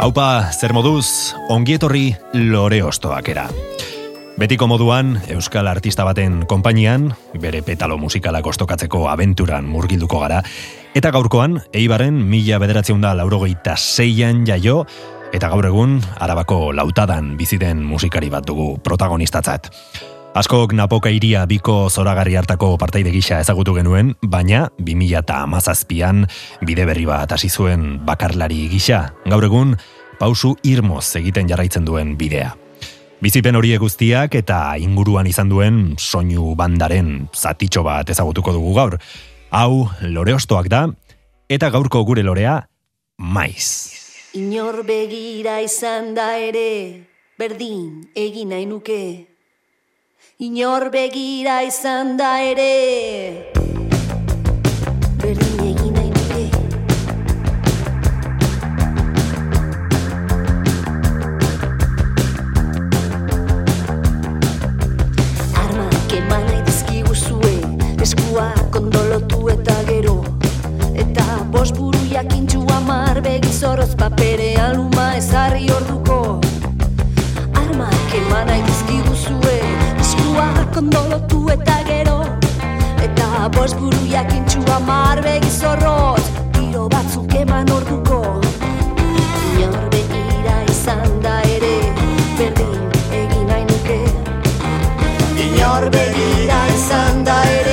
Haupa, zer moduz, ongietorri lore ostoakera. Betiko moduan, Euskal Artista baten konpainian, bere petalo musikalak ostokatzeko abenturan murgilduko gara, eta gaurkoan, Eibarren mila bederatzeun da laurogeita zeian jaio, eta gaur egun, arabako lautadan biziden musikari bat dugu protagonistatzat. Askok napoka iria biko zoragarri hartako partaide gisa ezagutu genuen, baina 2000 eta amazazpian bide berri bat hasi zuen bakarlari gisa. Gaur egun, pausu irmoz egiten jarraitzen duen bidea. Bizipen horiek guztiak eta inguruan izan duen soinu bandaren zatitxo bat ezagutuko dugu gaur. Hau, lore ostoak da, eta gaurko gure lorea, maiz. Inor begira izan da ere, berdin egin nahi nuke. Inor begira izan da ere, berdin egin nahi nuke. Armak eman nahi dizkiguzue, eskuak ondolotu eta gero. Eta bost buru jakintxu amar begizoroz paperean luma ezarri orduko. Armak eman nahi dizkiguzue, eskuak ondolotu eta gero. Eta bost buru jakintxu amar begizoroz, tiro batzuk eman orduko. Inor begira izan da ere, berdin egin nahi nuke. Inor begira izan da ere,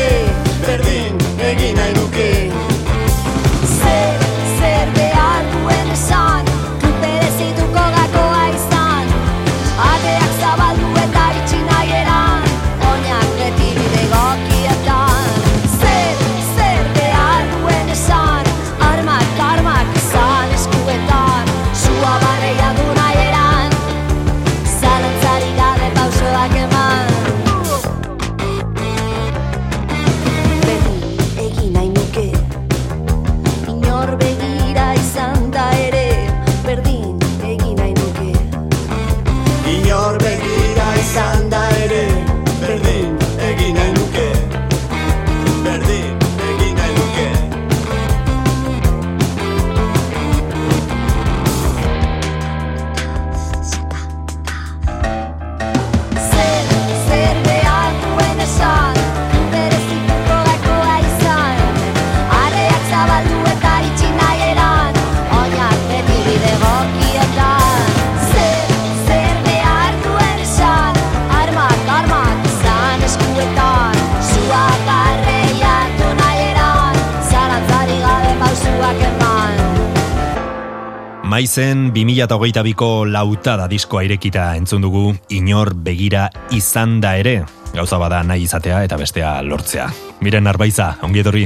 Maizen 2008ko lautada diskoa irekita entzun dugu inor begira izan da ere. Gauza bada nahi izatea eta bestea lortzea. Miren arbaiza, ongi etorri.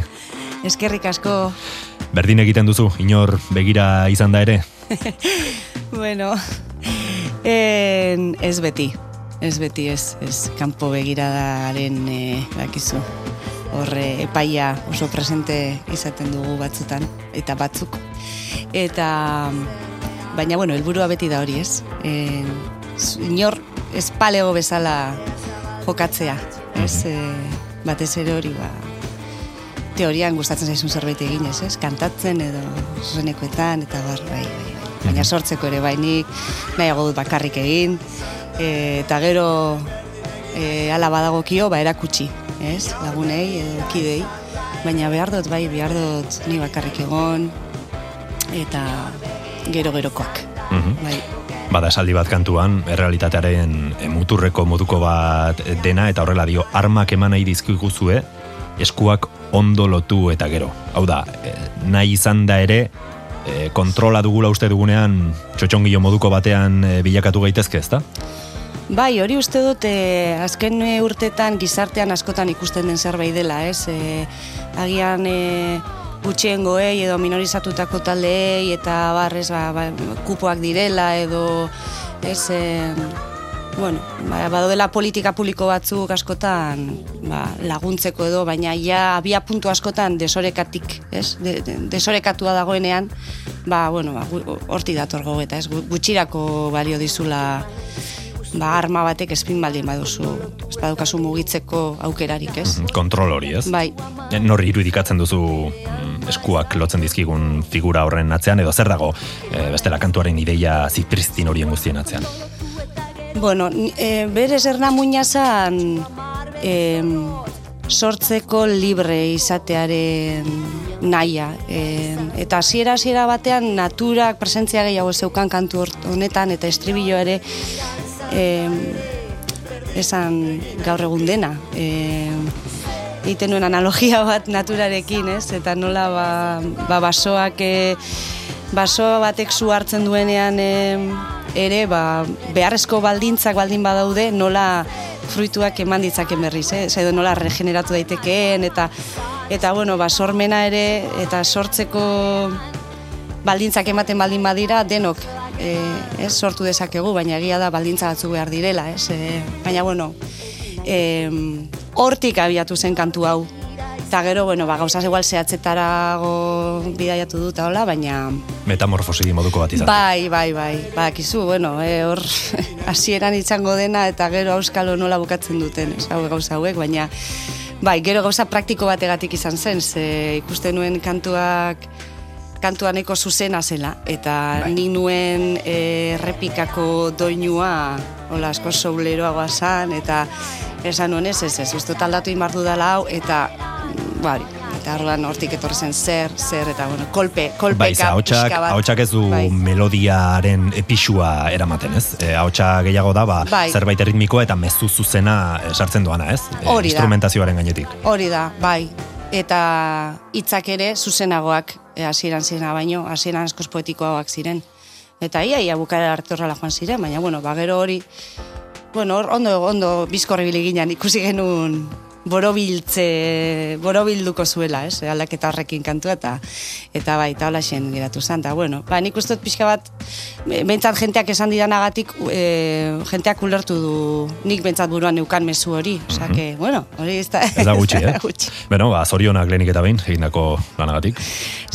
Eskerrik asko, Berdin egiten duzu, inor begira izan da ere. bueno, en, ez beti, ez beti, ez, ez kanpo begiradaren e, dakizu. Horre epaia oso presente izaten dugu batzutan, eta batzuk. Eta, baina, bueno, helburua beti da hori, ez? En, inor espalego bezala jokatzea, ez? E, batez ere hori, ba, teorian gustatzen zaizun zerbait eginez, ez? Kantatzen edo zuzenekoetan eta bar, bai, bai, bai. Baina sortzeko ere bainik, nahiago dut bakarrik egin, e, eta gero e, ala badagokio, ba, erakutsi, ez? Lagunei edo kidei, baina behar dut, bai, behar dut ni bakarrik egon, eta gero-gerokoak, Mhm. bai. Bada esaldi bat kantuan, errealitatearen eh, muturreko moduko bat dena, eta horrela dio, armak eman nahi dizkiguzue, eskuak ondo lotu eta gero. Hau da, eh, nahi izan da ere, eh, kontrola dugula uste dugunean, txotxongio moduko batean eh, bilakatu gaitezke, ezta? Bai, hori uste dut e, azken urtetan gizartean askotan ikusten den zerbait dela, ez? E, agian e, gutxiengoei edo minorizatutako taldeei eta barrez ba, ba, kupoak direla edo ez e, bueno, ba, badodela politika publiko batzuk askotan ba, laguntzeko edo, baina ja abia puntu askotan desorekatik, ez? De, de, desorekatua dagoenean, ba, bueno, ba, hortik dator gogeta, ez? Gu- Gutxirako balio dizula ba, arma batek espin baldin baduzu, ez badukazu mugitzeko aukerarik, ez? Kontrol hori, ez? Bai, Norri irudikatzen duzu mm, eskuak lotzen dizkigun figura horren atzean, edo zer dago e, bestela kantuaren ideia zipristin horien guztien atzean. Bueno, e, bere zerna muina zan em, sortzeko libre izatearen naia. E, eta hasiera hasiera batean naturak presentzia gehiago zeukan kantu honetan eta estribillo ere em, esan gaur egun dena. E, egiten nuen analogia bat naturarekin, ez? Eta nola ba, ba basoak e, baso batek zu hartzen duenean em, ere ba, beharrezko baldintzak baldin badaude nola fruituak eman ditzaken berriz, eh? Edo nola regeneratu daitekeen eta eta bueno, ba, sormena ere eta sortzeko baldintzak ematen baldin badira denok e, ez sortu dezakegu, baina egia da baldintza batzu behar direla, ez? E, baina bueno, em, hortik abiatu zen kantu hau. Eta gero, bueno, ba, gauzaz igual zehatzetarago bidaiatu dut hola, baina Metamorfosi moduko bat izan. bai, bai, bai, badakizu, bueno, e, hor hasieran izango dena eta gero auskalo nola bukatzen duten, ez hau gauza hauek, baina bai, gero gauza praktiko bategatik izan zen, ze ikusten nuen kantuak kantua nahiko zuzena zela eta Bai. ni nuen e, errepikako doinua hola asko souleroagoa zan eta esan nuen ez ez ez, uste dut aldatu imar dudala hau eta mm, bai, eta orduan hortik etorri zen zer, zer eta bueno, kolpe, kolpeka Bai, ahotsak, bat. ahotsak ez du Bai. melodiaren epixua eramaten, ez? E, ahotsa gehiago da, ba, Bai. zerbait erritmikoa eta mezu zuzena eh, sartzen doana, ez? E, Hori da. Instrumentazioaren gainetik. Hori da, bai. Eta hitzak ere zuzenagoak e, hasieran zirena baino, hasieran askoz poetikoagoak ziren. Eta ia, ia bukara arte horrela joan ziren, baina, bueno, ba, gero hori, bueno, hor, ondo, ondo bizkorri ginen ikusi genuen borobiltze, borobilduko zuela, ez, aldaketa horrekin kantu eta eta bai, eta hola geratu zen, eta bueno, ba, nik uste dut pixka bat, be- behintzat jenteak esan didanagatik, e, jenteak ulertu du, nik behintzat buruan neukan mezu hori, osea, que, bueno, hori ez da, Ez da gutxi, eh? gutxi. Beno, ba, zorionak lehenik eta behin, egindako lanagatik.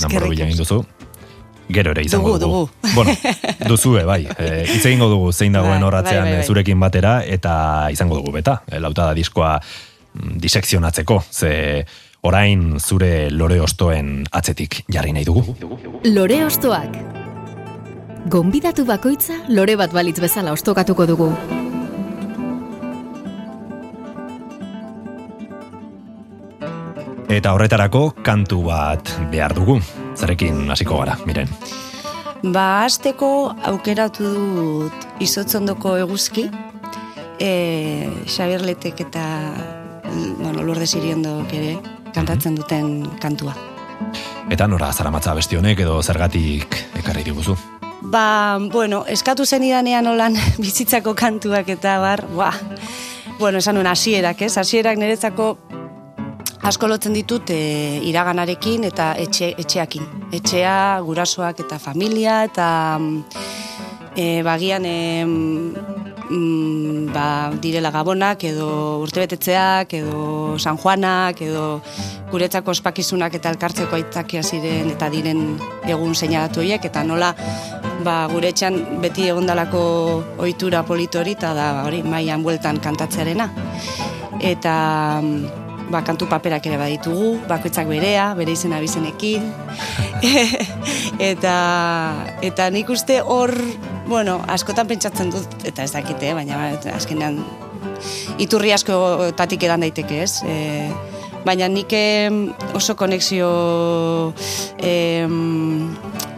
Namoro bila egin duzu. Gero ere izango Dugu, dugu. Bueno, duzue, bai. E, hitz egingo dugu zein dagoen Bai, horratzean bai, bai, bai. zurekin batera, eta izango dugu beta. E, lautada diskoa mm, disekzionatzeko, ze orain zure lore ostoen atzetik jarri nahi dugu. Lore ostoak. Gonbidatu bakoitza lore bat balitz bezala ostokatuko dugu. Eta horretarako kantu bat behar dugu. Zarekin hasiko gara, miren. Ba, azteko aukeratu dut izotzondoko eguzki, e, Xabier Letek eta bueno, Lourdes Iriondok ere kantatzen duten kantua. Eta nora zaramatza besti honek edo zergatik ekarri diguzu. Ba, bueno, eskatu zen idanean olan bizitzako kantuak eta bar, ba, bueno, esan nuen hasierak, ez? Hasierak niretzako asko lotzen ditut e, iraganarekin eta etxe, etxeakin. Etxea, gurasoak eta familia eta e, bagian e, mm, ba, direla gabonak edo urtebetetzeak edo San Juanak edo guretzako ospakizunak eta elkartzeko aitzakia ziren eta diren egun seinalatu horiek eta nola ba, gure etxan beti egondalako ohitura polito hori eta da hori mailan bueltan kantatzearena. Eta mm, ba, kantu paperak ere baditugu, bakoitzak berea, bere izena bizenekin. eta, eta nik uste hor, bueno, askotan pentsatzen dut, eta ez dakite, baina azkenean iturri asko tatik edan daiteke ez. E, baina nik oso konexio em,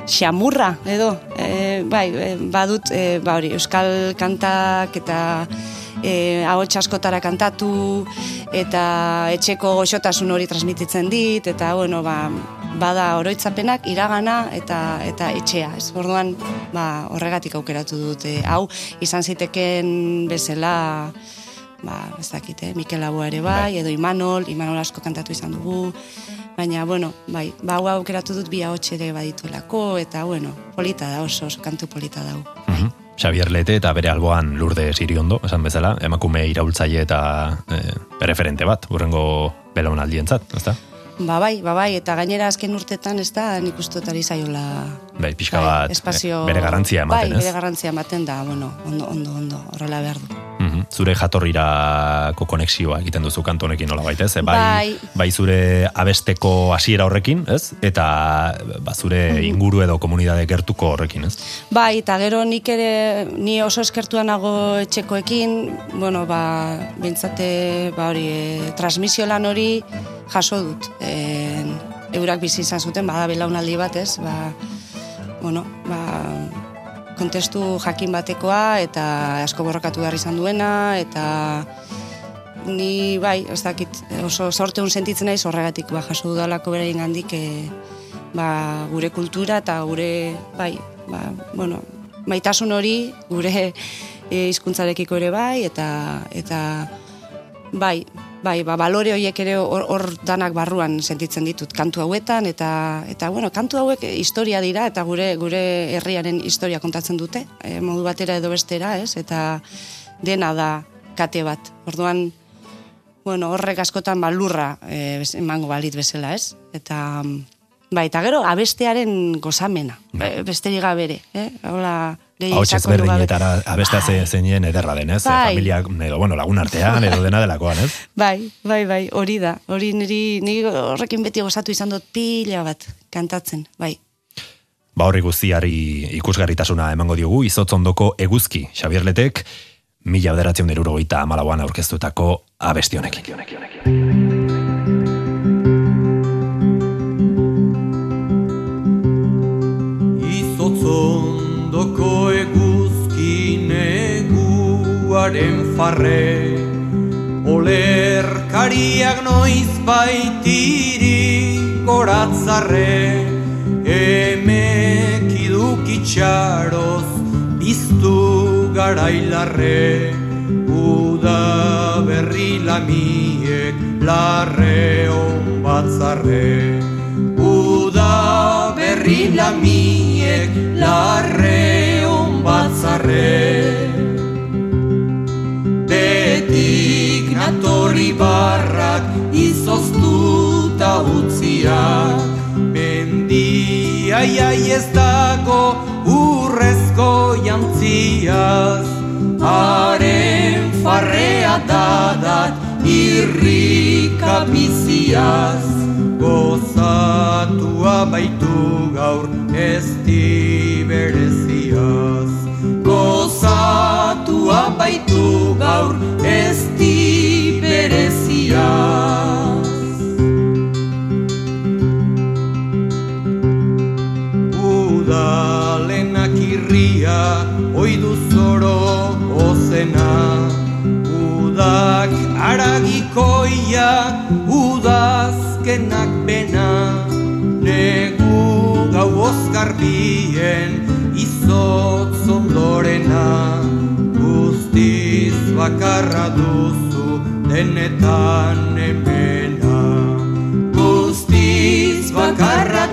xamurra edo, e, bai, e, badut, e, ba hori, euskal kantak eta e, ahots askotara kantatu eta etxeko goxotasun hori transmititzen dit eta bueno ba, bada oroitzapenak iragana eta eta etxea ez orduan ba, horregatik aukeratu dut e, hau izan ziteken bezala ba, ez dakit, eh? Mikel Laboa ere bai, edo Imanol, Imanol asko kantatu izan dugu, baina, bueno, bai, ba, hau aukeratu dut bi ahots ere badituelako, eta, bueno, polita da, oso, oso kantu polita da. Mhm. Xavier Lete eta bere alboan lurde Siriondo, esan bezala, emakume iraultzaile eta e, referente bat, burrengo belaunaldientzat, ezta? Ba bai, ba bai, eta gainera azken urtetan ez da nik uste ari zaiola... Bai, pixka bat, espazio, bere garrantzia ematen, bai, bere garrantzia ematen da, bueno, ondo, ondo, ondo, horrela behar du. Mm Zure jatorrirako konexioa egiten duzu kantonekin nola baita, ez? Bai, bai. bai zure abesteko hasiera horrekin, ez? Eta ba, zure mhm. inguru edo komunidade gertuko horrekin, ez? Bai, eta gero nik ere, ni oso eskertua nago etxekoekin, bueno, ba, bintzate, ba hori, e, transmisio lan hori, jaso dut. E, eurak bizi izan zuten, bada belaunaldi bat, ez? Ba, bueno, ba, kontestu jakin batekoa eta asko borrokatu behar izan duena eta ni bai, ez dakit, oso sorte un sentitzen naiz horregatik ba jaso dudalako beraien gandik e, ba, gure kultura eta gure bai, ba, bueno, maitasun hori gure e, hizkuntzarekiko ere bai eta eta bai, bai, ba, balore horiek ere hor danak barruan sentitzen ditut kantu hauetan eta eta bueno, kantu hauek historia dira eta gure gure herriaren historia kontatzen dute, e, modu batera edo bestera, ez? Eta dena da kate bat. Orduan bueno, horrek askotan balurra e, emango balit bezala, ez? Eta bai, eta gero abestearen gozamena, bai. besterik gabere, eh? Hola, Hau txez berdinetara abesta bai. zeinen ederra denez, bai. familia, edo, bueno, lagun artean, edo dena delakoan, ez? Bai, bai, bai, hori da. Hori niri, niri horrekin beti gozatu izan dut pila bat kantatzen, bai. Ba horri guztiari ikusgarritasuna emango diogu, izotzondoko eguzki, Xabier Letek, mila bederatzen deruro goita amalauan aurkeztutako abestionek. Izotzon neguaren farre Olerkariak noiz baitiri goratzarre Emek idukitxaroz biztu garailarre Uda berri lamiek larre on batzarre Uda berri lamiek Mendia iai ez dago urrezko jantziaz. Haren farrea dadat irrika biziaz. Gozatua baitu gaur ez bereziaz. Gozatua baitu gaur ez bereziaz ozena Udak aragikoia udaz azkenak bena Negu gau ozkarbien izotz ondorena. Guztiz bakarra duzu denetan emena Guztiz bakarra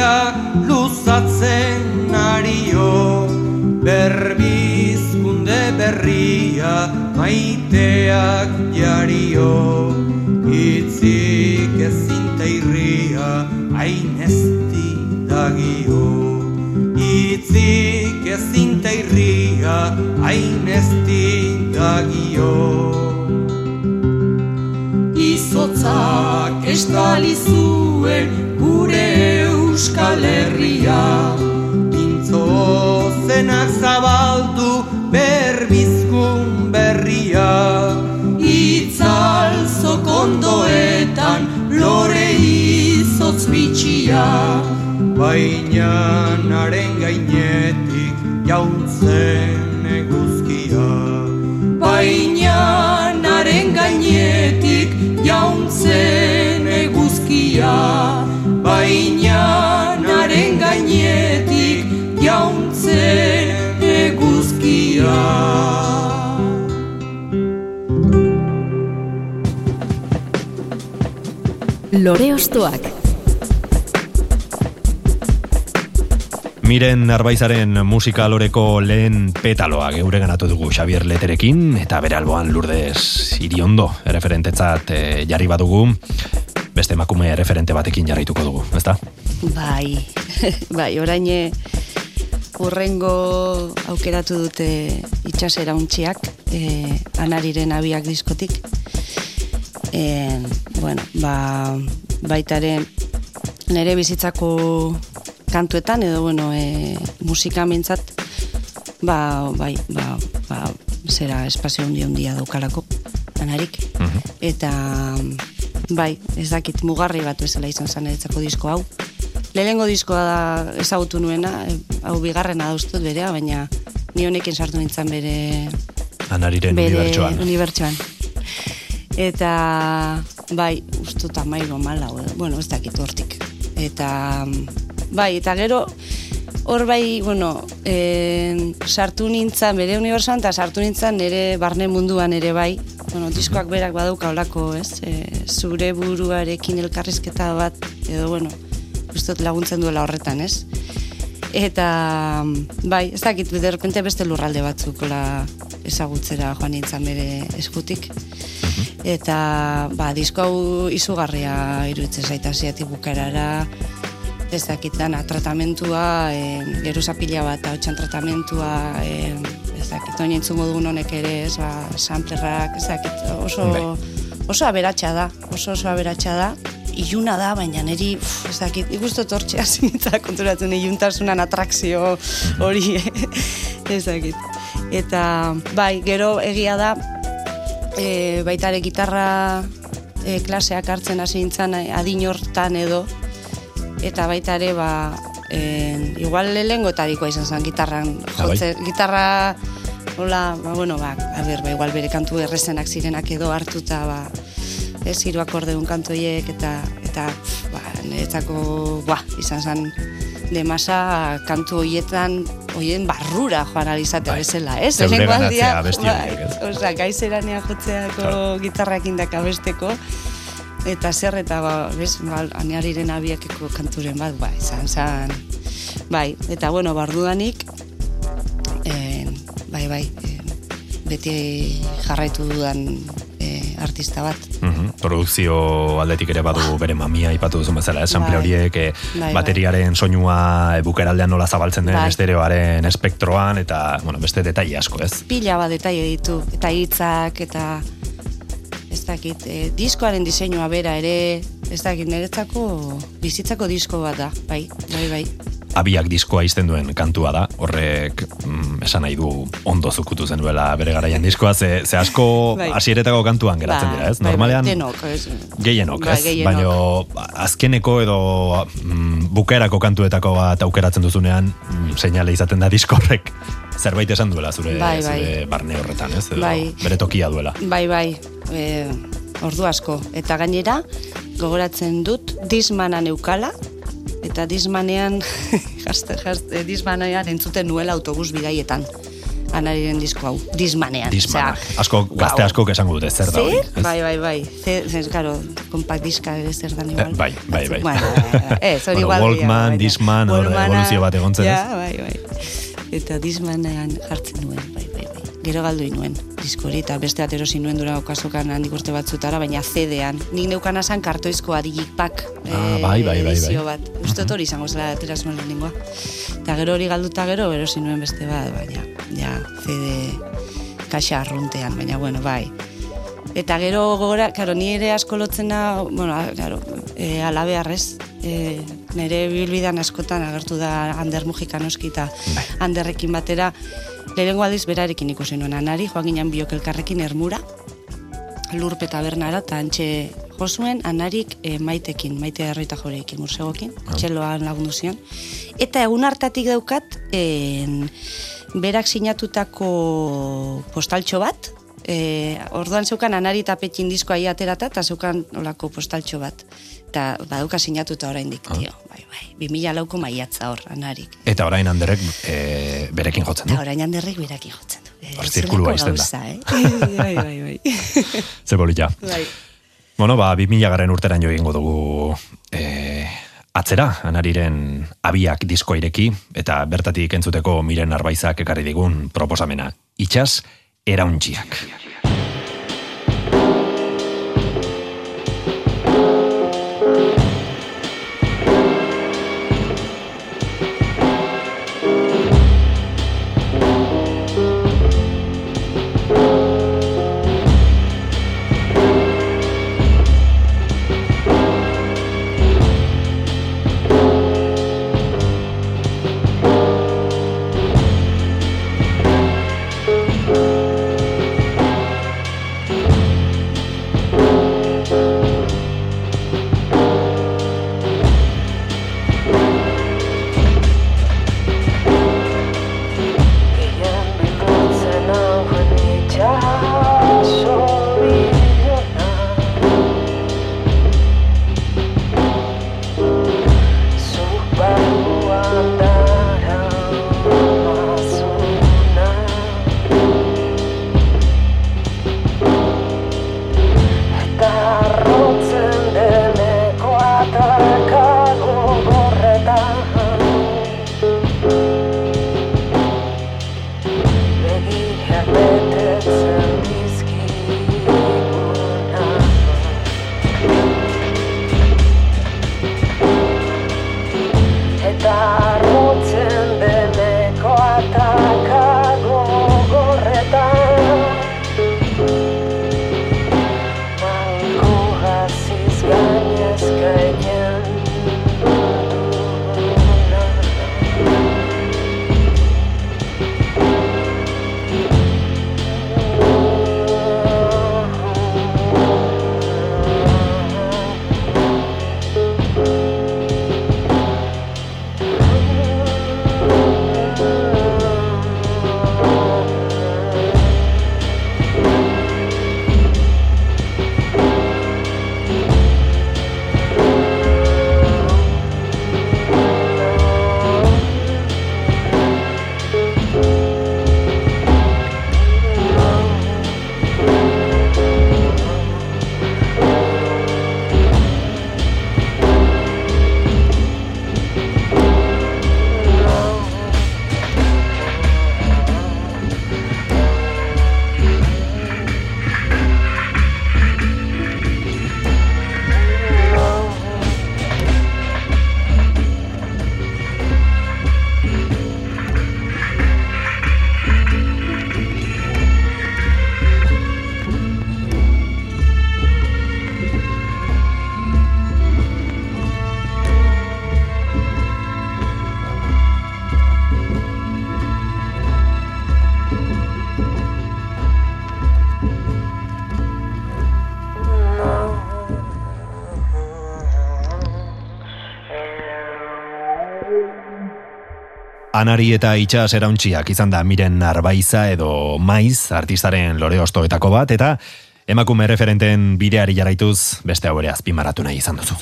parritxusia luzatzen ario Berbizkunde berria maiteak jario Itzik ezinta irria hain dagio Itzik ezinta irria hain dagio Izotzak estali herria Pintzo zuzenak zabaldu berbizkun berria. Itzal zokondoetan lore izotz bitxia. Baina naren gainetik jauntzen eguzkia. Baina naren gainetik jauntzen eguzkia Lore Ostoak Miren Arbaizaren musika loreko lehen petaloa geure ganatu dugu Xavier Leterekin eta bere alboan lurdez iriondo referentetzat e, jarri badugu beste emakume referente batekin jarraituko dugu, ezta? Bai, bai, oraine urrengo aukeratu dute itxasera untxiak, e, anariren abiak diskotik. E, bueno, ba, baitaren nere bizitzako kantuetan, edo, bueno, e, musika mintzat, ba, bai, ba, ba, zera espazio hundi hundia daukalako, anarik. Eta, bai, ez dakit mugarri bat bezala izan zen eretzako disko hau. Lehenengo diskoa da ezagutu nuena, e, hau bigarrena da ustut berea, baina ni honekin sartu nintzen bere Anariren bere unibertsoan. unibertsoan. Eta, bai, ustut amairu mala, bueno, ez dakit hortik. Eta, bai, eta gero, hor bai, bueno, e, sartu nintzen bere unibertsoan, eta sartu nintzen nire barne munduan ere bai, bueno, diskoak berak badauka olako, ez? E, zure buruarekin elkarrizketa bat, edo, bueno, ustot laguntzen duela horretan, ez? Eta, bai, ez dakit, de repente beste lurralde batzuk la ezagutzera joan nintzen bere eskutik. Eta, ba, disko hau izugarria iruditzen zaita ziatik bukarara, ez dakit dana, tratamentua, e, geruza pila bat, hautsan tratamentua, e, ez dakit, oin entzungo dugun honek ere, ez, ba, samplerrak, ez dakit, oso, Bai. oso aberatsa da, oso oso aberatsa da, iluna da, baina niri, uf, ez dakit, ikustu tortxe hasi nintzela konturatzen iluntasunan atrakzio hori, ez dakit. Eta, bai, gero egia da, e, baitare gitarra e, klaseak hartzen hasi nintzen e, adin hortan edo, eta baita ere, ba, e, igual lehengotarikoa izan zen gitarran Ah, bai? jotze, gitarra hola, ba, bueno, ba, a ber, ba, igual bere kantu errezenak zirenak edo hartuta, ba, ez, hiru akordeun kantu horiek, eta, eta, ba, niretzako, ba, izan zen, de masa kantu hoietan, hoien barrura joan alizate Bai. bezala, ez? Zeure ganatzea aldia, abesti bai, gaizeranea jotzeako Claro. gitarrakin da kabesteko, eta zer eta ba, bez, ba, aneariren abiakeko kanturen bat, ba, izan zan, bai, eta bueno, bardudanik, eh, bai, bai, eh, beti jarraitu dudan artista bat. Mhm, Produkzio aldetik ere badu bere mamia ipatu duzun bezala, ez? Sample Bai. horiek, eh, Bai, bai. bateriaren soinua e, bukeraldean nola zabaltzen den Bai. estereoaren espektroan, eta, bueno, beste detaile asko, ez? Pila bat detaile ditu, eta hitzak, eta ez dakit, eh, diskoaren diseinua bera ere, ez dakit, niretzako bizitzako disko bat da, bai, bai, bai. Abiak diskoa izten duen kantua da, horrek mm, esan nahi du ondo zukutu zenuela bere garaian diskoa, ze, ze asko Bai. hasieretako kantuan geratzen Ba, dira, ez? bai, bai, Normalean, denok, ez. Gehienok, Bai, ez? gehienok. Baina azkeneko edo mm, bukaerako kantuetako bat aukeratzen duzunean, mm, seinale izaten da diskorrek zerbait esan duela zure, bai. zure barne horretan, ez? Edo Bai. Bere tokia duela. Bai, bai, e, ordu asko. Eta gainera, gogoratzen dut, dismana neukala, eta dismanean, jazte, jazte, dismanean entzuten nuela autobus bidaietan. Anariren disko hau, dismanean. Osea, Asko, gazte asko esango dute, zer da hori. Bai, bai, bai. Zer, zer, karo, compact diska ere zer dan igual. Eh, bai, bai, bai. Bueno, ez, hori igual. Walkman, Discman, hor eboluzio bat egon zen, ez? Ja, bai, bai. Eta dismanean jartzen nuen, bai, bai, bai. Gero galdu nuen, disko hori, eta beste bat erosi nuen dura okasokan handik urte batzutara, baina CD-an. Nik neukana zan kartoizkoa digipak Ah, bai, bai, bai, bai. edizio bat. Uste hori izango zela atera zuen lehenengoa. Eta gero hori galduta gero, erosi nuen beste bat, baina, ja, CD kaxa arruntean, baina, bueno, bai. Eta gero gogora, karo, ni ere asko lotzena, bueno, karo, e, alabearrez, e, nire bilbidan askotan agertu da Ander Mujika noski eta Bai. Anderrekin batera, lehenengo aldiz berarekin ikusi nuen anari, joan ginen biok elkarrekin ermura, lurpe tabernara, eta antxe josuen anarik e, maitekin, maite erroita joreekin, mursegokin, txeloan lagundu zion. Eta egun hartatik daukat, en, berak sinatutako postaltxo bat, e, orduan zeukan anari tapetxin diskoa aterata, eta zeukan olako postaltxo bat. Eta badauka sinatuta oraindik, tio. Bai, bai, 2000 lauko maiatza hor, anarik. Eta orain handerek e, berekin jotzen du. Eta orain handerrik beraki jotzen du. Hor Eh, zirkulua zelako izten da. Eh? bai, bai, bai. Ze polita. bai. Bueno, ba, 2000 garren urteran jo egingo dugu e, atzera, anariren abiak diskoa ireki, eta bertatik entzuteko miren arbaizak ekarri digun proposamena. Itxas, erauntxiak. Eta Anari eta itxas erauntxiak izan da miren arbaiza edo maiz artistaren lore ostoetako bat, eta emakume referenten bideari jarraituz beste hau ere azpimarratu nahi izan duzu.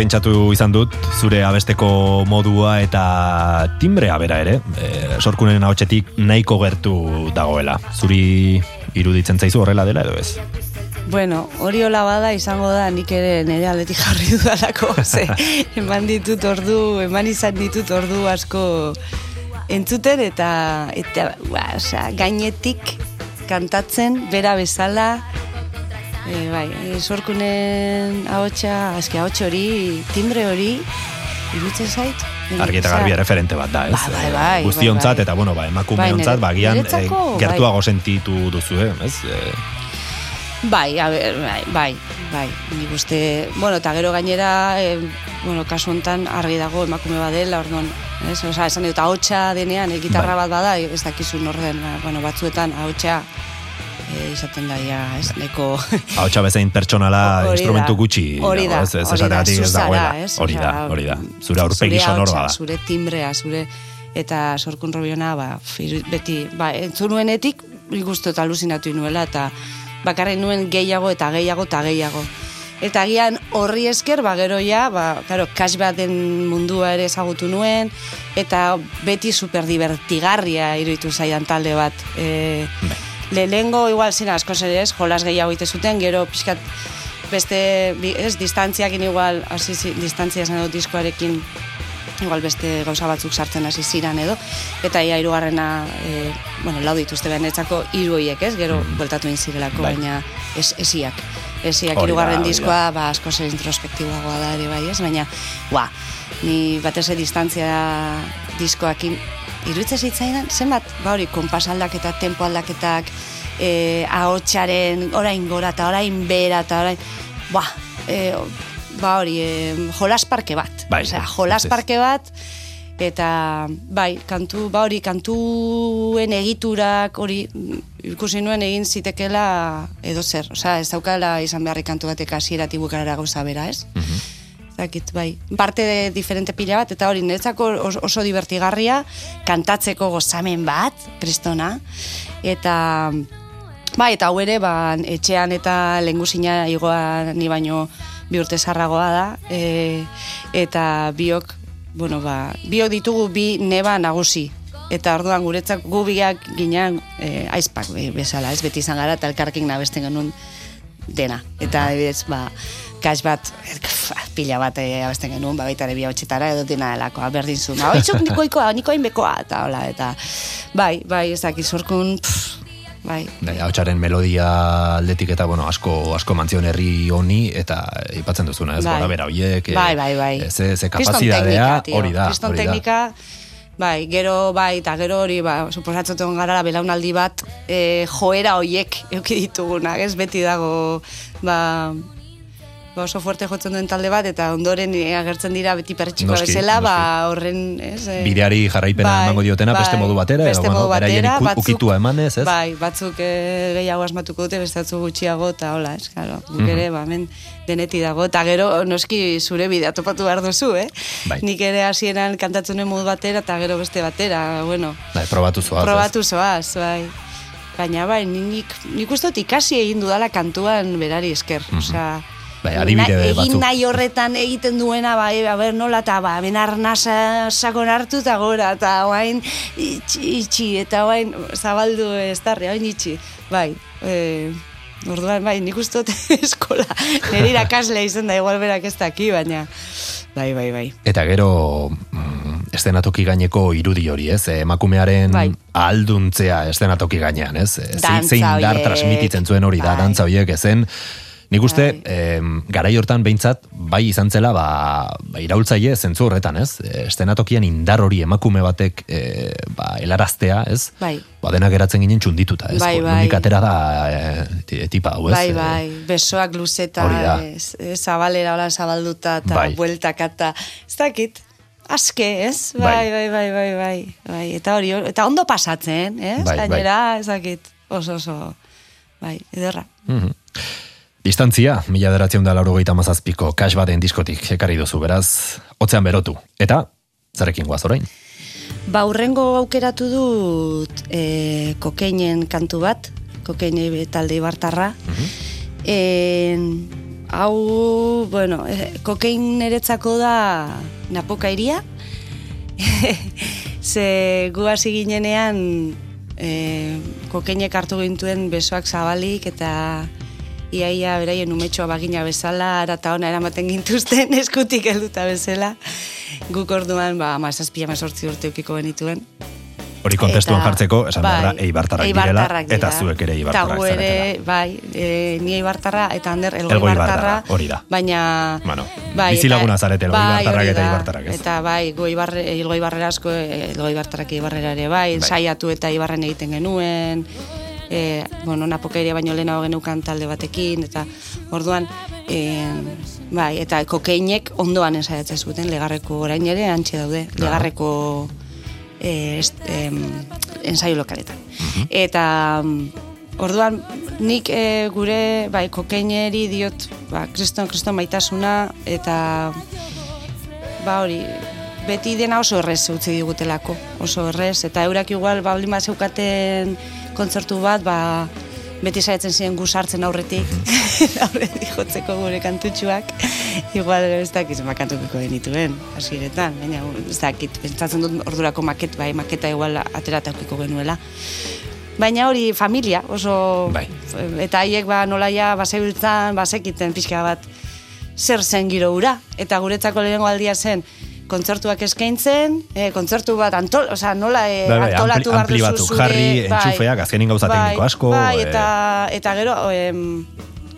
Pentsatu izan dut, zure abesteko modua eta timbrea bera ere, e, sorkunen ahotsetik nahiko gertu dagoela. Zuri iruditzen zaizu horrela dela edo ez? Bueno, hori hola bada izango da nik ere nire aldetik jarri dudalako, ze eman ditut ordu, eman izan ditut ordu asko entzuten eta eta ba, osea, gainetik kantatzen bera bezala e, bai, e, sorkunen ahotsa, eske ahots hori, timbre hori irutzen zait. Argi eta Osea, garbi referente bat da, ez? Bai, bai, bai, Guztiontzat bai, bai. eta, bueno, ba, emakumeontzat, Bai, ba, agian, nire- niretzako, eh, gertuago sentitu duzu, eh, ez? Eh, Bai, a ber, bai, bai, bai, nik uste, bueno, eta gero gainera, e, bueno, kasu hontan argi dago emakume badela, orduan, ez? Osa, esan dut, ahotsa denean, e, gitarra Bai. bat bada, ez dakizu norden, bueno, batzuetan ahotsa e, izaten da, ja, ez, neko... ahotsa bezain pertsonala Hori da, instrumentu gutxi hori da, hori da, ez ez? Hori da, hori da. Zure aurpegi ahotsa, da. Zure timbrea, zure eta sorkun robiona, ba, beti, ba, entzun nuenetik, nik uste eta aluzinatu nuela, eta bakarren nuen gehiago eta gehiago eta gehiago. Eta agian horri esker, ba, gero ja, ba, claro, cash baten mundua ere ezagutu nuen, eta beti super divertigarria iruditu zaidan talde bat. E, Bai. Lehengo igual zina asko ere ez, jolas gehiago ite zuten, gero pixkat beste, ez, distantziakin igual, hasi zi- distantzia esan dut diskoarekin, igual beste gauza batzuk sartzen hasi ziran edo, eta ia hirugarrena, e, bueno, lau dituzte benetzako hiru horiek, ez, gero bueltatu egin zirelako, Bai. baina ez, esiak. Esiak hirugarren diskoa, ba, asko zer introspektiboagoa da ere bai, ez, baina, ba, ni batez ere distantzia diskoakin iruditzen zitzaidan, zenbat, ba hori, konpas aldaketa, tempo aldaketak, e, ahotsaren orain gora eta orain bera eta orain, ba, e, ba hori, e, jolas parke bat. Bai, Osea, jolas parke bat, eta bai, kantu, ba hori, kantuen egiturak hori mm, ikusi nuen egin zitekela edo zer, osea, ez daukala izan beharrik kantu batek hasieratik bukaera gauza bera, ez? Zakit, bai. Parte de diferente pila bat, eta hori niretzako oso, divertigarria, kantatzeko gozamen bat, kristona, eta bai, eta hau ere, ba, etxean eta lengusina igoa ni baino bi urte zarragoa da, e, eta biok, bueno, ba, biok ditugu bi neba nagusi, eta orduan guretzak gu biak ginean e, aizpak be- bezala, ez beti izan gara, eta elkarrekin nabesten genuen dena. Eta adibidez, ba, kax bat, pila bat e, abesten genuen, ba, baita ere bi hotxetara edo dena delakoa, berdin zu. Ba, oitzuk nikoikoa, nikoin bekoa, eta hola, eta bai, bai, ez dakit, zorkun, pff, bai, Bai, ahotsaren melodia aldetik eta bueno, asko asko mantzion herri honi eta ipatzen duzuna, ez Bai. gora bera hoiek, eh, Bai, bai, bai. ze, ze kapazidadea teknika, tio. hori da, Kriston teknika, bai, gero, bai, eta gero hori, ba, suposatzen gara belaunaldi bat, e, joera hoiek euki ditugunak, ez beti dago, ba, ba oso fuerte jotzen duen talde bat, eta ondoren eh, agertzen dira beti pertsikoa Noski, bezala, ba, horren, ez? eh, Bideari jarraipena emango diotena beste modu batera, beste modu batera, iku- batzuk- ukitua emanez, ez? Bai, batzuk eh, gehiago asmatuko dute, beste gutxiago, eta hola, ez, claro, Mhm. guk ere, ba, hemen deneti dago, eta gero, noski, zure bidea topatu behar duzu, eh? Bai. Nik ere hasieran kantatzen modu batera, eta gero beste batera, bueno, Bai, probatu zoaz. probatu zoaz, bai. Baina bai, nik, nik uste ikasi egin dudala kantuan berari esker, osea... Mhm. Bai, adibide na- batzuk. Egin nahi horretan egiten duena, bai, a ber, nola, eta ba, ben arnasa sakon hartu eta gora, eta oain itxi, itxi, eta oain zabaldu ez darri, oain itxi. Bai, e, orduan, bai, nik uste dut eskola, nire irakaslea izan da, igual berak ez daki, baina, bai, bai, bai. Eta gero mm, estenatoki gaineko irudi hori, ez? Eh, Emakumearen Bai. ahalduntzea estenatoki gainean, ez? Eh, Zein, Dantza zein dar transmititzen zuen hori da, Bai. dantza horiek ezen. Nik uste, Bai. em, garai hortan behintzat, bai izan zela, ba, ba iraultzaile zentzu horretan, ez? Eh, Estenatokian indar hori emakume batek e, ba, helaraztea, ez? Bai. Ba, denak geratzen ginen txundituta, ez? Bai, bai. nondik atera da e, ti- tipa, hau, ez? Bai, Eh, bai, besoak luzeta, ez, zabalera hola zabalduta, eta Bai. bueltaka, eta ez dakit, aske, ez? Bai. Bai, bai, bai, bai, bai, bai, eta hori, eta ondo pasatzen, ez? Bai, bai. Gainera, ez dakit, oso, oso, bai, ederra. Mhm. Distantzia, mila deratzen da lauro gehieta mazazpiko kas baten diskotik ekarri duzu, beraz, otzean berotu. Eta, zarekin guaz orain? Ba, urrengo aukeratu dut e, kokeinen kantu bat, kokeine talde ibartarra. Mhm. En, Hau, bueno, eh, kokain niretzako da napoka iria. Ze gu hasi ginenean e, kokainek hartu gintuen besoak zabalik eta iaia beraien umetxoa bagina bezala, ara eta ona eramaten gintuzten eskutik helduta bezala. Guk orduan, ba, mazazpia mazortzi urte ukiko genituen. Hori kontestuan Eta- jartzeko, esan bai, da, eibartarrak direla, eibartarrak eta dira. zuek ere eibartarrak Eta gu ere, zaretela. bai, e, ni eibartarra eta Ander elgo Elgo eibartarra. hori da. Baina... Bueno, bai, bizilaguna eta- zarete, elgo bai, eibartarrak eta eibartarrak, ez? Eta bai, gu eibarre, elgo eibarrera asko, elgo eibartarrak eibarrera ere, bai, Bai. saiatu eta eibarren egiten genuen, e, bueno, napokairia baino lehenago genukan talde batekin, eta orduan, e, bai, eta kokeinek ondoan ensaiatzen zuten, legarreko orain ere antxe daude, legarreko e, est, em, ensaio lokaletan. Eta mm, orduan nik e, gure bai kokeineri diot ba kriston kriston maitasuna eta ba hori beti dena oso errez utzi digutelako, oso errez eta eurak igual ba baldin zeukaten kontzertu bat ba beti saiatzen ziren gu sartzen aurretik, aurretik jotzeko gure kantutxuak, igual ez dakit zenbat kantukiko genituen, hasieretan, baina ez dakit, pentsatzen dut ordurako maket, bai, maketa igual aterataukiko genuela. Baina hori familia, oso... Bai. Eta haiek ba nolaia basebiltzan, basekiten pixka bat zer zen giro hura. Eta guretzako lehenengo aldia zen, kontzertuak eskaintzen, eh, kontzertu bat antol, osea, nola eh, Bai, bai, antolatu ampli- behar ampli duzu batzuk zure- jarri, entxufeak, azkenin gauza tekniko asko, Bai, eh. eta, eta gero, em,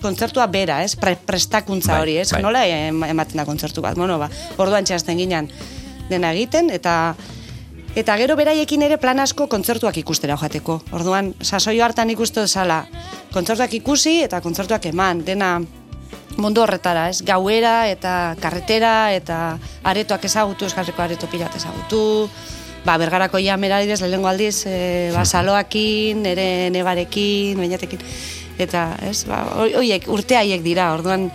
kontzertua bera, ez? Pre, prestakuntza Bai, hori, ez? bai. Nola em, ematen da kontzertu bat? Bueno, ba, orduan txasten ginen dena egiten, eta Eta gero beraiekin ere plan asko kontzertuak ikustera joateko. Orduan, sasoio hartan ikustu dezala, kontzertuak ikusi eta kontzertuak eman, dena mundu horretara, ez? Gauera eta karretera eta aretoak ezagutu, eskarreko areto pilat ezagutu, ba, bergarako jamera adibidez, lehenengo aldiz, e, ba, saloakin, nere nebarekin, bainatekin, eta, ez, ba, hoiek, urte haiek dira, orduan,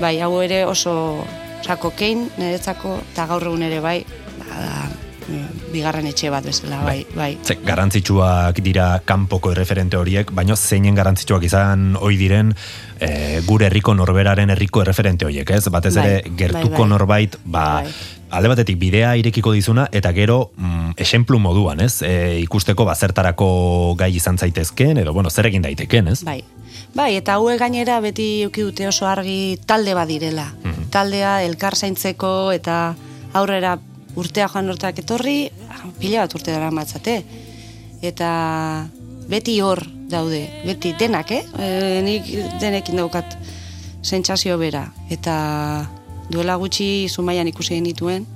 bai, hau ere oso, oza, kokein, niretzako, eta gaur egun ere, bai, ba, mm, bigarren etxe bat bezala, bai, bai. Ze, garrantzitsuak dira kanpoko erreferente horiek, baino zeinen garrantzitsuak izan ohi diren e, gure herriko norberaren herriko erreferente horiek, ez? Batez ere Bai, gertuko bai, bai. norbait, ba, Bai. alde batetik bidea irekiko dizuna eta gero mm, esemplu moduan, ez? E, ikusteko bazertarako gai izan zaitezken edo bueno, zer egin daiteken, ez? Bai. Bai, eta hauek gainera beti uki dute oso argi talde bat direla. Taldea elkar zaintzeko eta aurrera urtea joan hortak etorri, pila bat urte dara matzate. Eta beti hor daude, beti denak, eh? E, nik denekin daukat sentsazio bera. Eta duela gutxi zumaian ikusi genituen,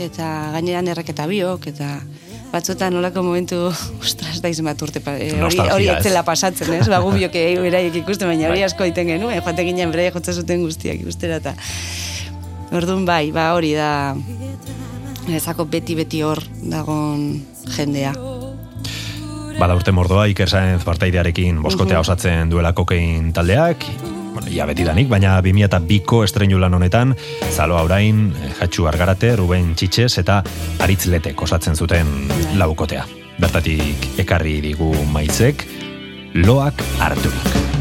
eta gaineran erreketa biok, eta batzutan nolako momentu, ostras, daiz bat urte, eh, hori, hori ez? etzela pasatzen, ez? Ba, gu biok beraiek ikusten, baina hori asko egiten genuen, joaten ginen beraiek jotzen zuten guztiak ikustera, eta orduan bai, ba hori da, ezako beti-beti hor dagon jendea. Bada urte mordoa Iker Saenz partaidearekin boskotea osatzen duela kokein taldeak, bueno, ia betidanik, baina 2002ko estreinu lan honetan, Zalo Aurain, eh, Jatxu Argarate, Ruben Txitxes eta Aritz Letek osatzen zuten laukotea. Bertatik ekarri digu maizek, loak harturik.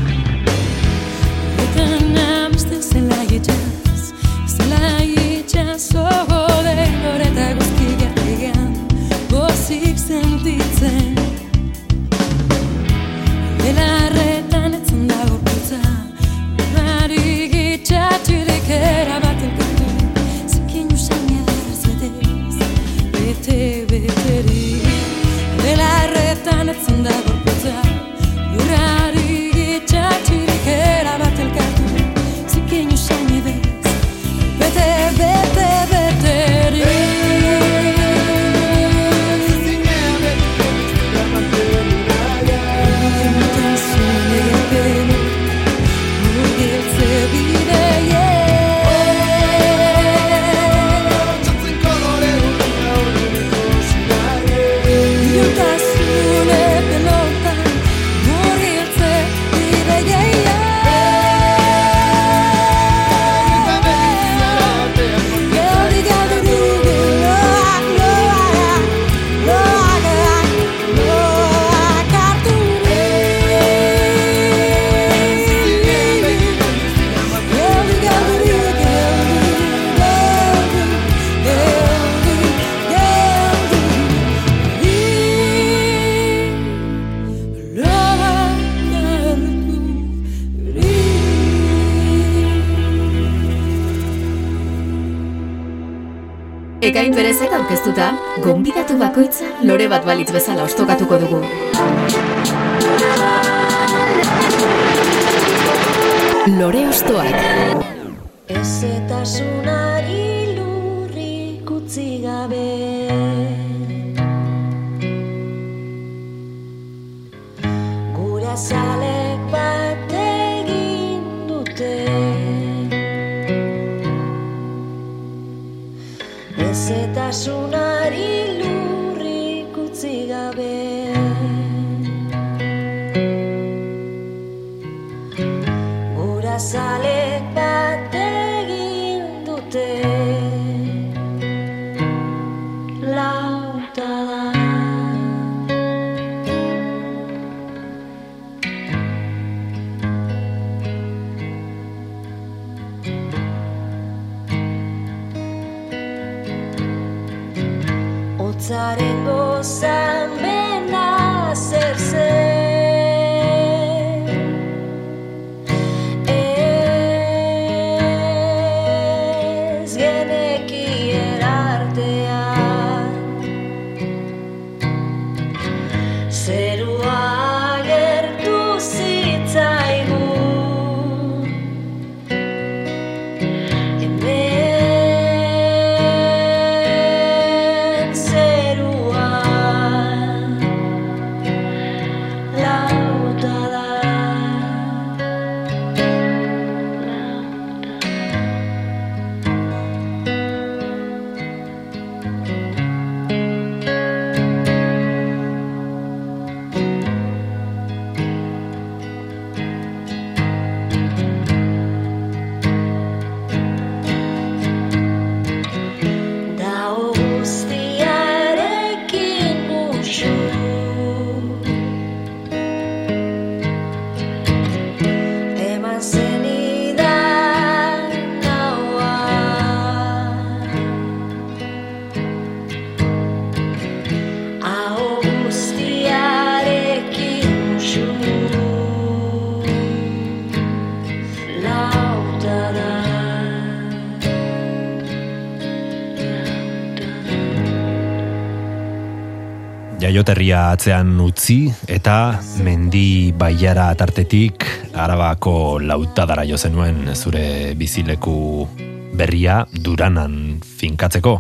Jaioterria atzean utzi eta mendi baiara tartetik arabako lautadara jo zenuen zure bizileku berria duranan finkatzeko.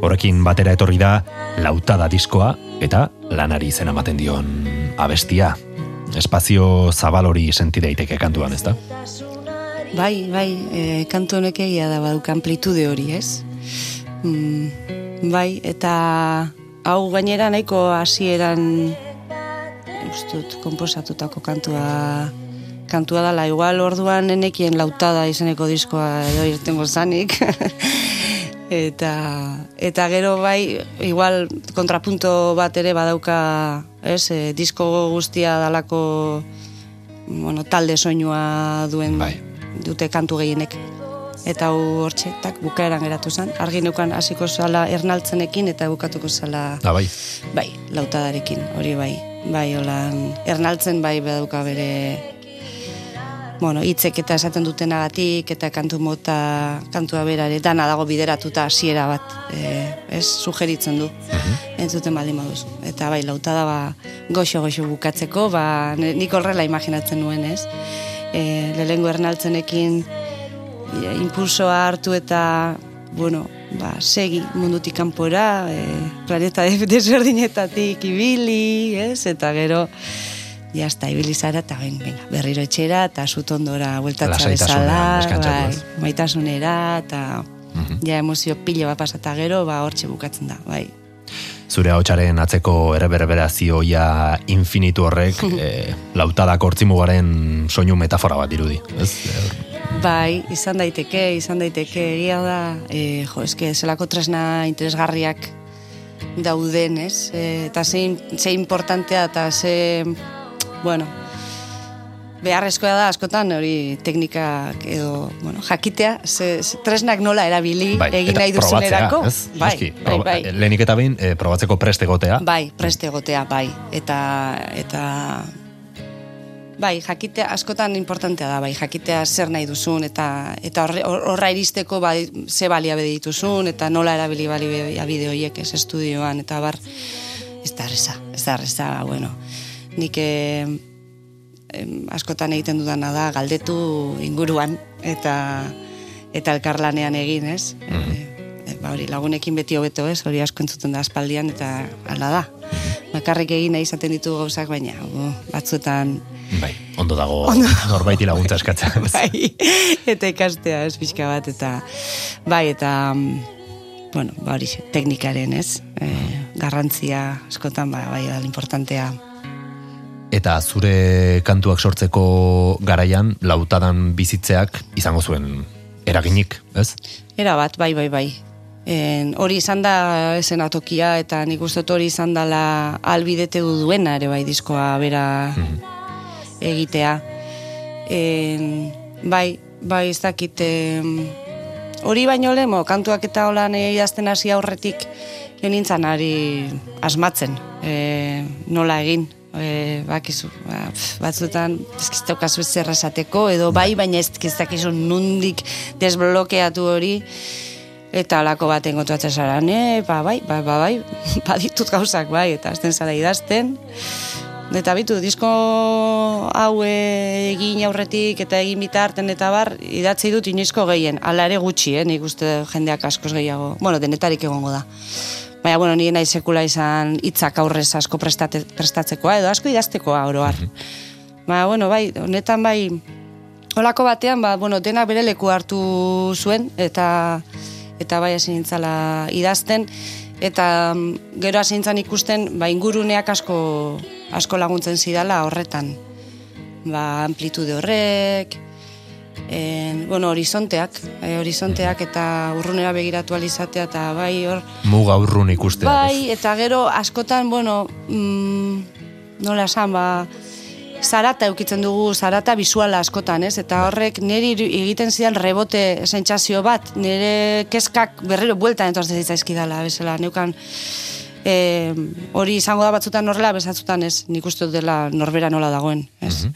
Horrekin batera etorri da lautada diskoa eta lanari zen ematen dion abestia. Espazio zabal hori senti daiteke kantuan, ezta? Bai, bai, e, kantu honek egia da baduk amplitude hori, ez? Mm, bai, eta hau gainera nahiko hasieran ustut komposatutako kantua kantua dala, igual orduan enekien lautada izeneko diskoa edo irtengo zanik. eta, eta gero bai, igual kontrapunto bat ere badauka, ez, e, disko guztia dalako bueno, talde soinua duen Bai. dute kantu gehienek. Eta hau hortxe, tak, bukaeran geratu zen. Argi neukan hasiko zala ernaltzenekin eta bukatuko zala Da, bai. bai, lautadarekin, hori bai. Bai, holan, ernaltzen bai badauka bere bueno, hitzek eta esaten dutenagatik eta kantu mota, kantua berare, dana dago bideratuta hasiera bat, e, ez, sugeritzen du, entzuten baldin baduzu. Eta bai, lautada ba, goxo-goxo bukatzeko, ba, nik horrela imaginatzen nuen, ez? E, lehengo ernaltzenekin e, impulsoa hartu eta, bueno, ba, segi mundutik kanpora, e, planeta desberdinetatik ibili, ez? Eta gero, ja, hasta ibili zara, eta ben, venga, berriro etxera, eta sutondora bueltatza bezala, bai, maitasunera, eta ja emozio pilo bat pasata gero, ba, hortxe bukatzen da, bai. Zure hautsaren atzeko erreberberazioia infinitu horrek e, lautadak hortzimugaren soinu metafora bat dirudi. Ez? Bai, izan daiteke, izan daiteke, egia da, e, jo, eske, zelako tresna interesgarriak dauden, ez? E, eta ze, ze importantea eta ze, bueno, beharrezkoa da askotan hori teknikak edo, bueno, jakitea, ze, ze tresnak nola erabili egin eta nahi duzunerako. Bai, Noski, bai, bai. Lehenik eta behin, e, probatzeko prest egotea. Bai, preste egotea, bai. Eta, eta bai, jakitea askotan importantea da, bai, jakitea zer nahi duzun, eta eta horra iristeko bai, ze baliabide dituzun, eta nola erabili baliabide horiek ez estudioan, eta bar, ez da erreza, ez da erreza, bueno, nik eh, askotan egiten dudana da, galdetu inguruan, eta eta elkarlanean egin, ez? E, ba hori, lagunekin beti hobeto, ez? Hori asko entzuten da aspaldian, eta hala da. Bakarrik egin nahi izaten ditu gauzak, baina bo, batzuetan Bai, ondo dago norbaiti laguntza eskatzen. bai, eta ikastea, ez, pixka bat, eta bai, eta mm, bueno, ba hori, teknikaren, ez? E, garrantzia askotan, ba, bai, da, importantea. Eta zure kantuak sortzeko garaian, lautadan bizitzeak izango zuen eraginik, ez? Era bat, bai, bai, bai. En, hori izan da esenatokia eta nik uste hori izan dala albidete du duena ere bai diskoa bera egitea. En, bai, bai ez dakit hori baino lemo, kantuak eta holan idazten hasi aurretik genintzan ari asmatzen e, nola egin. E, bakizu, ba, pf, batzuetan ezkiztokazu ez zer esateko, edo bai, baina ez ez dakizu nundik desblokeatu hori, eta alako baten kontuatzen zara, ne, ba, bai, ba, ba, bai, baditut gauzak, bai, eta azten zara idazten, Eta bitu, disko hau eh, egin aurretik eta egin bitarten eta bar, idatzi dut inoizko gehien, ala ere gutxi, eh, nik uste jendeak askoz gehiago, bueno, denetarik egongo da. Baina, bueno, nire nahi sekula izan hitzak aurrez asko prestate, prestatzekoa, edo asko idaztekoa oroar. Baina, bueno, bai, honetan bai, Olako batean, ba, bueno, dena bere leku hartu zuen, eta eta bai hasi nintzala idazten, eta mm, gero hasi ikusten, ba, inguruneak asko, asko laguntzen zidala horretan. Ba, amplitude horrek, en, bueno, horizonteak, e, horizonteak eta urrunera begiratu alizatea, eta bai hor, Muga urrun ikustea. Bai, eta gero askotan, bueno, mm, nola esan, ba, zarata eukitzen dugu, zarata bisuala askotan, ez? Eta horrek niri egiten zidan rebote sentsazio bat, nire keskak berriro bueltan entortzen zitzaizkidala, bezala, neukan, e, hori izango da batzutan horrela, bezatzutan ez, nik uste dela norbera nola dagoen, ez?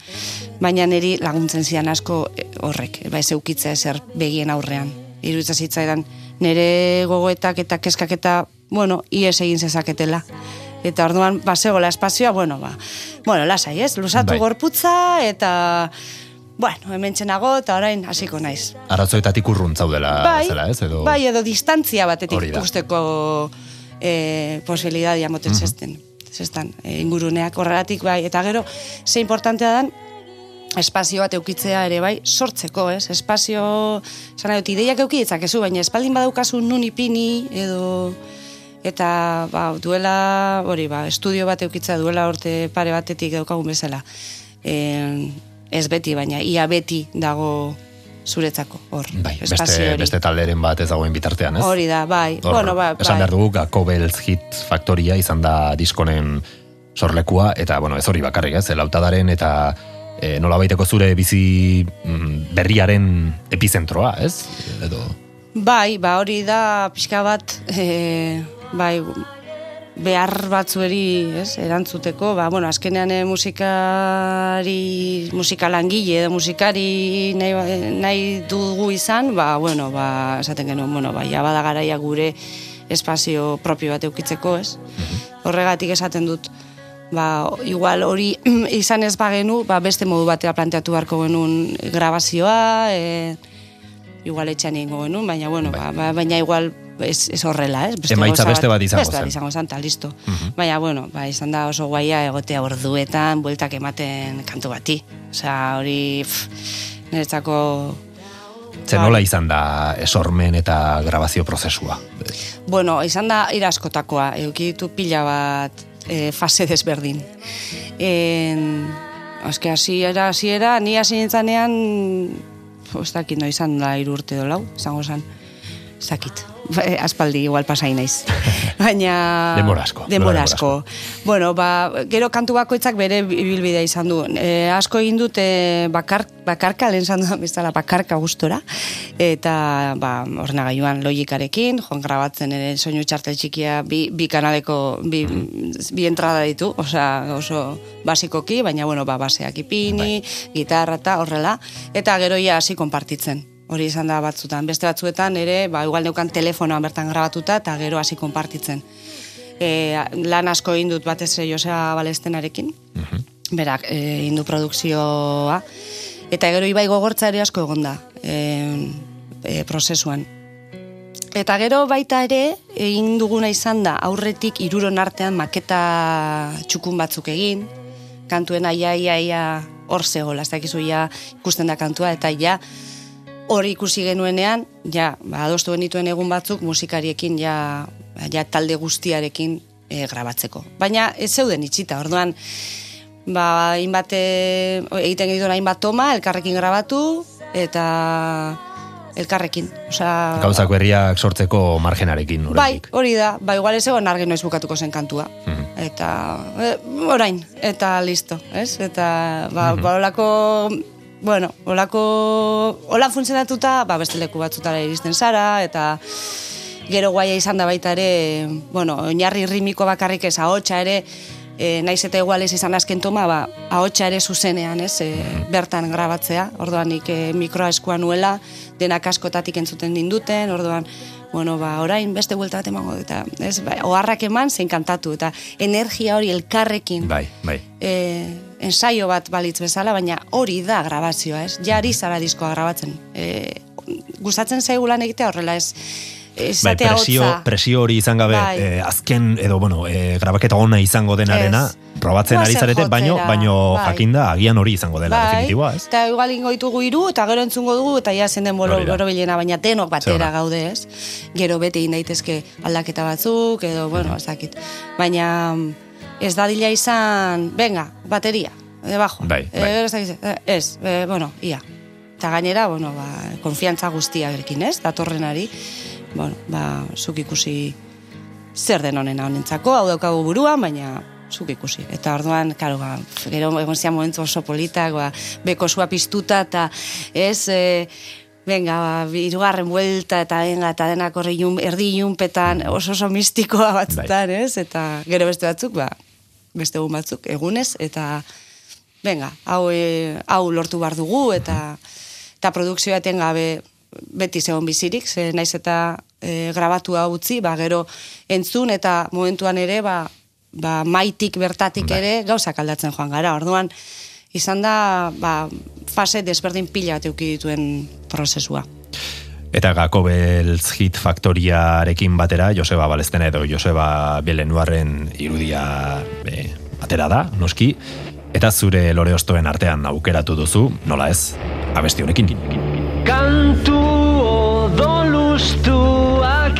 Baina niri laguntzen zidan asko e, horrek, ba ez eukitzea ezer begien aurrean. Iruditza zitzaidan nire gogoetak eta keskak eta, bueno, ies egin zezaketela. Eta orduan, ba, zegoela espazioa, bueno, ba, bueno, lasai, ez? Lusatu Bai. gorputza eta, bueno, hemen txenago eta orain hasiko naiz. Arazoetatik urrun zaudela, bai, zela, ez? Edo... bai, edo distantzia batetik ikusteko e, posibilidadia moten zesten. Zestan, e, inguruneak horregatik bai, eta gero, ze importantea dan, espazio bat eukitzea ere bai, sortzeko, ez? Espazio, nahi dut, ideiak euki ditzakezu, baina espaldin badaukazu nun ipini, edo eta ba, duela, hori ba, estudio bat eukitzea duela orte pare batetik daukagun bezala. E, ez beti, baina ia beti dago zuretzako, hor, Bai, beste, beste talderen bat ez dagoen bitartean, ez? Hori da, bai. Hor, bueno, ba, esan bai. behar dugu, Gako Belz Hit Factoria izan da diskonen sorlekua, eta, bueno, ez hori bakarrik, ez? Lautadaren eta e, nola baiteko zure bizi mm, berriaren epizentroa, ez? Edo, Bai, ba hori da pixka bat, e, bai, behar batzueri, ez, erantzuteko, ba, bueno, azkenean eh, musikari, musika langile musikari nahi, ba- nahi dugu izan, ba, bueno, ba, esaten genuen, bueno, ba, ja bada garaia gure espazio propio bat eukitzeko, ez? Horregatik esaten dut, ba, igual hori izan ez bagenu, ba, beste modu batera planteatu beharko genuen grabazioa, e, igual etxean egingo genuen, baina, bueno, ba, ba, baina igual ez, ez horrela, ez? Emaitza gauza beste bat izango beste bat zen. izango zen, eta listo. Baina, bueno, ba, izan da oso guaia egotea orduetan, bueltak ematen kantu bati. Osea, hori, pff, niretzako... ze Bai. nola izan da esormen eta grabazio prozesua? Bueno, izan da iraskotakoa, euki ditu pila bat e, fase desberdin. En, Eske hasiera hasiera ni hasi nintzanean ez dakit no izan da hiru urte do lau, izango zen. Ez dakit. Eh, aspaldi igual pasai naiz. Baina... Denbora asko, Denbora asko. Bueno, ba, gero kantu bakoitzak bere ibilbidea izan du. E, asko egin dut e, bakar, bakarka, lehen zan bezala bakarka gustora. Eta, ba, ordenagailuan logikarekin, joan grabatzen ere soinu txartel txikia bi, bi kanaleko, bi, bi entrada ditu, osea, oso basikoki, baina, bueno, ba, baseak ipini, gitarra eta horrela. Eta gero ja hasi konpartitzen. Hori izan da batzutan. Beste batzuetan ere, ba, igual neukan telefonoan bertan grabatuta eta gero hasi konpartitzen. E, lan asko egin dut batez Josea Balestenarekin. Berak, e, egin du produkzioa. Eta gero ibai gogortza ere asko egon da e, e, prozesuan. Eta gero baita ere, egin duguna izan da, aurretik iruron artean maketa txukun batzuk egin, kantuen aia, ia, ia, hor zegoela, ez dakizu ja ikusten da kantua, eta ja hori ikusi genuenean, ja, ba, adostu genituen egun batzuk musikariekin, ja, ja talde guztiarekin e, grabatzeko. Baina ez zeuden itxita, orduan, ba, hainbat, e, egiten genituen hainbat toma, elkarrekin grabatu, eta elkarrekin. Osea, Gauzak berriak sortzeko margenarekin. Bai, oraindik. hori da, ba igual ez egon argi noiz bukatuko zen kantua. Mhm. Eta, e, orain, eta listo, ez? Eta, ba, ba olako, bueno, olako, hola funtzionatuta, ba, beste leku batzutara iristen zara, eta gero guaia izan da baita ere, bueno, oinarri rimiko bakarrik ez, ahotsa ere, e, naiz eta igual ez izan azken toma, ba, ahotsa ere zuzenean, ez, e, bertan grabatzea, orduan nik e, mikroa eskua nuela, denak askotatik entzuten dinduten, orduan, bueno, ba, orain beste buelta bat emango, eta, ez, ba, oharrak eman, zein kantatu, eta energia hori elkarrekin, Bai, bai. e, ensaio bat balitz bezala, baina hori da grabazioa, ez? Jari zara diskoa grabatzen. E, gustatzen zaigu lan egitea horrela, ez? Bai, presio, hotza. presio hori izan gabe, Bai. eh, azken, edo, bueno, eh, grabaketa ona izango denarena, Ez. probatzen ari zarete, baino, baino bai. jakinda, agian hori izango dela, definitiboa, ez? Eta igual ingo ditugu hiru eta gero entzungo dugu eta ja zen den bolo, borobilena, baina denok batera Zeona. gaude, ez? Gero bete egin daitezke aldaketa batzuk, edo, bueno, ez dakit. Baina ez dadila izan, venga, bateria, debajo. Bai, E, bai. gero ez eh, e, bueno, ia. Eta gainera, bueno, ba, konfiantza guztiarekin, ez? Datorrenari, bueno, ba, zuk ikusi zer den honena honentzako, hau daukagu buruan, baina zuk ikusi. Eta orduan, karo, ba, gero egon zian momentu oso politak, ba, beko sua piztuta, eta ez, e, venga, ba, irugarren buelta, eta venga, eta denak horri erdi ilunpetan, oso oso mistikoa batzutan, ez? Eta gero beste batzuk, ba, beste egun batzuk, egunez, eta venga, hau, e, hau lortu behar dugu, eta, eta produkzioa etengabe beti zegoen bizirik, ze naiz eta e, grabatua utzi, ba, gero entzun eta momentuan ere, ba, ba, maitik bertatik Bai. ere gauzak aldatzen joan gara. Orduan, izan da, ba, fase desberdin pila bat dituen prozesua. Eta Gako Beltz Hit Faktoriarekin batera, Joseba Balestena edo Joseba Belenuarren irudia e, atera da, noski, eta zure lore ostoen artean aukeratu duzu, nola ez, abesti honekin. Kantu odolustuak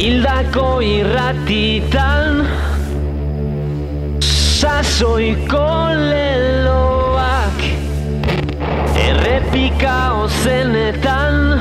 Hildako irratitan Sasoiko leloak Errepika ozenetan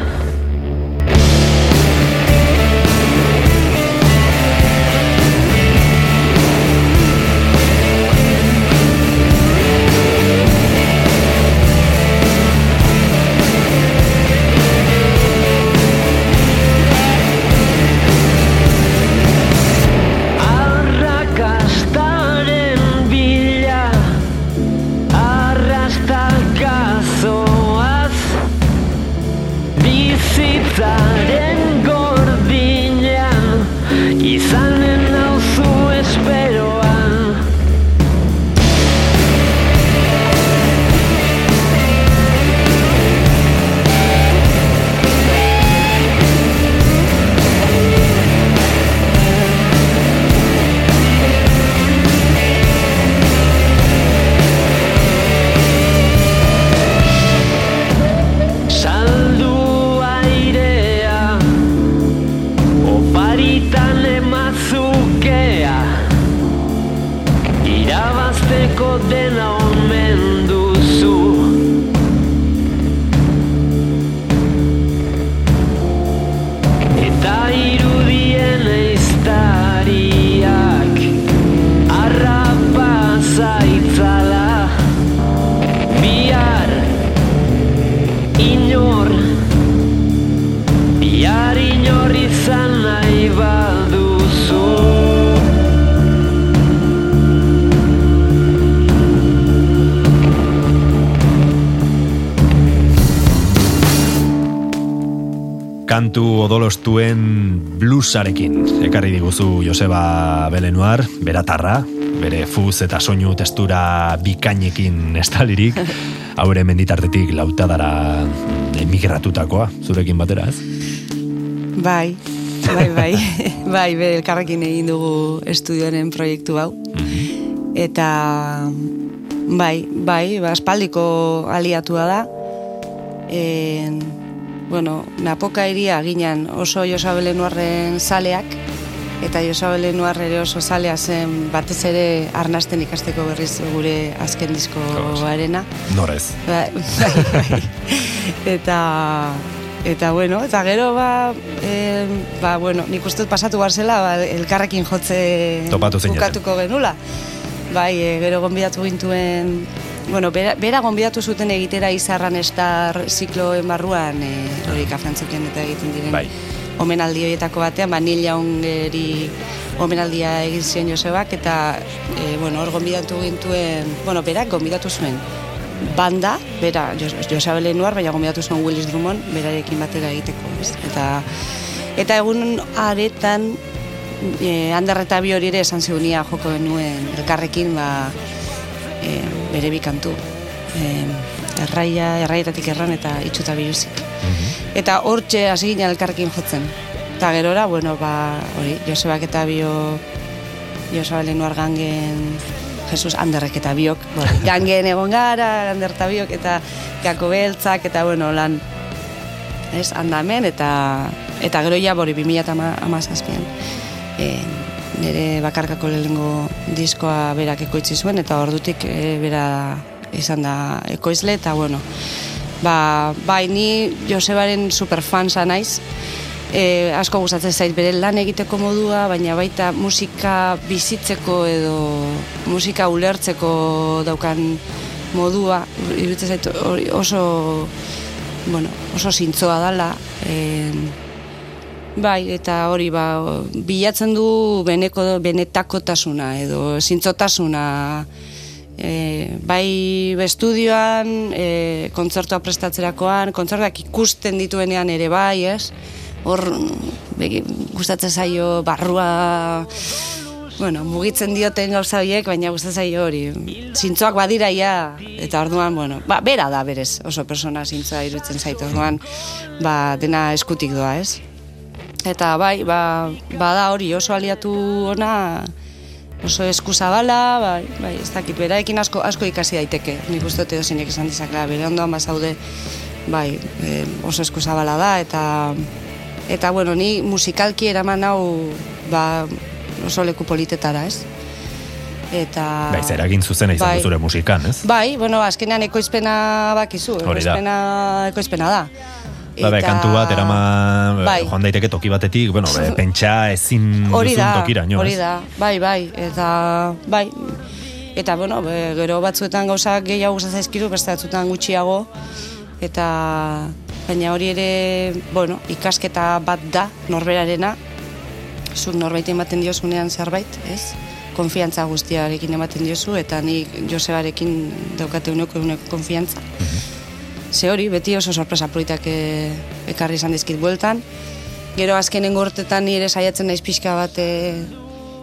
Go, de kantu odolostuen bluesarekin ekarri diguzu Joseba Belenuar, beratarra, bere fuz eta soinu testura bikainekin estalirik, haure menditartetik lautadara emigratutakoa, zurekin batera, ez? Bai, bai, bai, bai, elkarrekin egin dugu estudioaren proiektu hau. Eta, bai, bai, ba, aspaldiko aliatua da. En, bueno, napoka iria ginen oso Josabele Nuarren saleak, eta Josabele Nuar ere oso zalea zen batez ere arnasten ikasteko berriz gure azken diskoarena. Norez. Bai, bai, bai. Eta eta bueno, eta gero ba, e, ba bueno, nik uste pasatu barzela ba, elkarrekin jotze bukatuko genula. Bai, e, gero gonbidatu gintuen Bueno, bera, bera gonbidatu zuten egitera izarran estar zikloen barruan, e, hori kafrantzuken eta egiten diren Bai. omenaldi horietako batean, ba, Nil Jaungeri omenaldia egin zion Josebak, eta, e, bueno, hor gonbidatu gintuen, bueno, berak gonbidatu zuen banda, bera, Jos- Josabele Nuar, baina gonbidatu zuen Willis Drummond, berarekin batera egiteko, ez? Eta, eta egun aretan, e, Ander eta bi hori ere esan zeunia joko genuen elkarrekin, ba, e, bere bi kantu. E, erraia, erraietatik erran eta itxuta biluzik. Eta hortxe hasi ginen elkarrekin jotzen. Eta gerora, bueno, ba, hori, Josebak eta bio, Joseba Lenuar gangen, Jesus Anderrek eta biok, bueno, gangen egon gara, Ander eta biok, eta gako beltzak, eta bueno, lan, ez, handamen, eta, eta gero ja, bori, 2000 amazazpian, e, nire bakarkako lehengo diskoa berak ekoitzi zuen, eta ordutik e, bera izan da ekoizle, eta bueno, ba, bai, ni Josebaren superfansa naiz, e, asko gustatzen zait bere lan egiteko modua, baina baita musika bizitzeko edo musika ulertzeko daukan modua, iruditzen zait oso, bueno, oso zintzoa dala, e, Bai, eta hori ba, bilatzen du beneko, benetakotasuna edo zintzotasuna e, bai estudioan, e, kontzertua prestatzerakoan, kontzertuak ikusten dituenean ere bai, ez? Hor, gustatzen zaio barrua, bueno, mugitzen dioten gauza horiek, baina gustatzen zaio hori. Zintzoak badiraia, eta orduan, bueno, ba, bera da berez, oso persona zintzoa irutzen zaitu, orduan, ba, dena eskutik doa, ez? Eta bai, ba, bada hori oso aliatu ona, oso eskuzabala, bai, bai, ez dakit, beraekin asko, asko ikasi daiteke. Nik uste dut edozinek esan dizakela, bere ondoan bazaude, bai, e, oso eskuzabala da, eta, eta bueno, ni musikalki eraman hau, ba, oso leku politetara, ez? Eta... Bai, eragin zuzena izan Bai. zure musikan, ez? Bai, bueno, azkenean ekoizpena bakizu, ekoizpena, ekoizpena da. Ba, bai, kantu bat, erama, Bai. joan daiteke toki batetik, bueno, be, pentsa ezin Hori duzun da, tokiraino, hori da, bai, bai, eta, bai, eta, bueno, be, gero batzuetan gauzak gehiago gustatzen beste batzuetan gutxiago, eta, baina hori ere, bueno, ikasketa bat da, norberarena, zuk norbait ematen diozunean zerbait, ez? Konfiantza guztiarekin ematen diozu, eta nik Josebarekin daukate uneko uneko konfiantza. Ze hori, beti oso sorpresa politak e, ekarri izan dizkit bueltan. Gero azkenen gortetan nire saiatzen naiz pixka bat, e,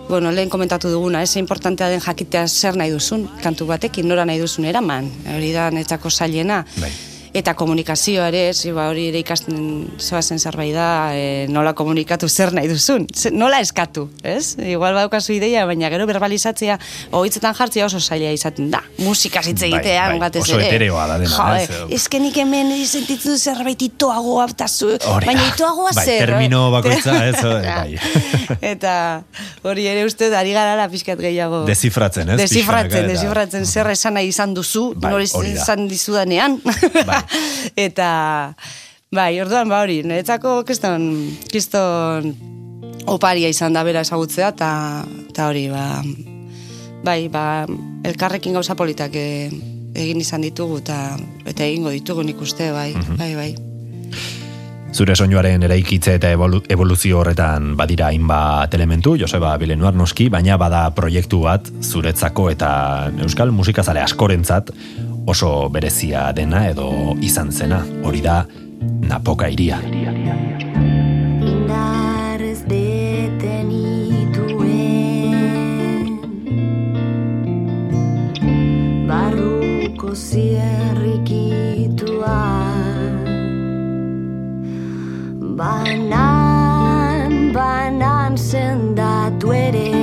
bueno, lehen komentatu duguna, ez importantea den jakitea zer nahi duzun, kantu batekin, nora nahi duzun eraman, hori da netzako zailena. Bai. Eta komunikazioa ere, ez, ba, hori ere ikasten zoazen zerbait da, e, nola komunikatu zer nahi duzun, nola eskatu, ez? Igual badaukazu ideia, baina gero verbalizatzea, ohitzetan jartzea oso zaila izaten da. Musika hitz Bai, egitean, bai, batez oso ere. etereoa da dena, Jo, ez? eh, eske nik hemen sentitzen zerbait itoagoa, eta baina itoagoa Bai, zer? termino eh? bakoitza, ez, eh, bai. Eta hori ere uste ari garala pixkat gehiago. Dezifratzen, ez? Eta- desifratzen, zer esan nahi izan duzu, Bai, esan dizudanean. Bai. eta, bai, orduan, ba hori, niretzako kiston, kiston oparia izan da bera ezagutzea, eta eta hori, ba, bai, ba, elkarrekin gauza politak e, egin izan ditugu, eta, eta egingo ditugu nik uste, bai, Mhm. bai, bai. Zure soinuaren eraikitze eta evolu- evoluzio horretan badira hainbat elementu, Joseba Bilenuar noski, baina bada proiektu bat zuretzako eta euskal musikazale askorentzat oso berezia dena edo izan zena, hori da Napoka iria. Indarrez detenituen. Barruko zierrikitua Banan, banan sendatu ere.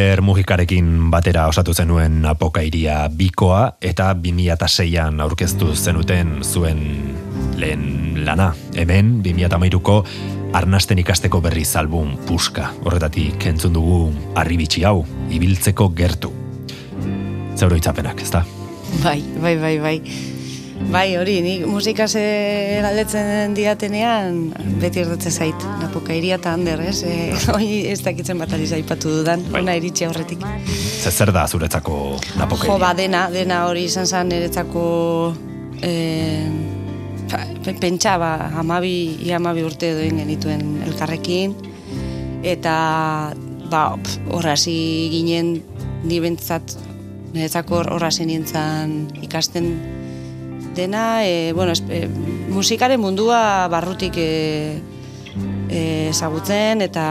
Ander Mujikarekin batera osatu zenuen apokairia bikoa eta 2006an aurkeztu zenuten zuen lehen lana. Hemen 2008ko arnasten ikasteko berriz album puska. Horretatik entzun dugu arribitsi hau, ibiltzeko gertu. Zeuro itzapenak, ezta? Bai, bai, bai, bai. Bai, hori, nik musikase galdetzen diatenean, beti erdatzen zait, napokairia eta hander, ez? E, hoi ez dakitzen bat ari zaipatu dudan, Bai. ona iritsi aurretik. Ze zer da zuretzako napokairia? Jo, ba, dena, dena hori izan zen niretzako pe- pentsa, ba, amabi, amabi urte doin genituen elkarrekin, eta ba, pf, horra hasi ginen, ni bentsat, niretzako hor- horra hasi nintzen ikasten dena, e, bueno, espe, musikaren mundua barrutik e, e, ezagutzen eta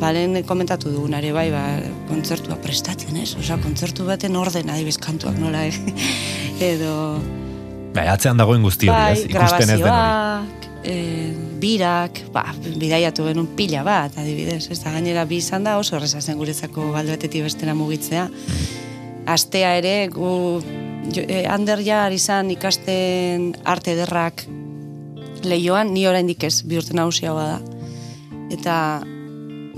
balen komentatu dugunare bai, ba, kontzertua prestatzen, ez? Osea, kontzertu baten orden adibez kantuak nola, eh? edo Bai, atzean dagoen guzti hori, bai, ez? Ikusten ez den hori. e, birak, ba, bidaiatu genuen pila bat, adibidez, ez da gainera bi izan da oso erreza zen guretzako alde batetik bestera mugitzea. Astea ere, gu, jo, e, Ander ja ari zan ikasten arte ederrak lehioan, ni oraindik ez, bi urte nagusia da. Eta,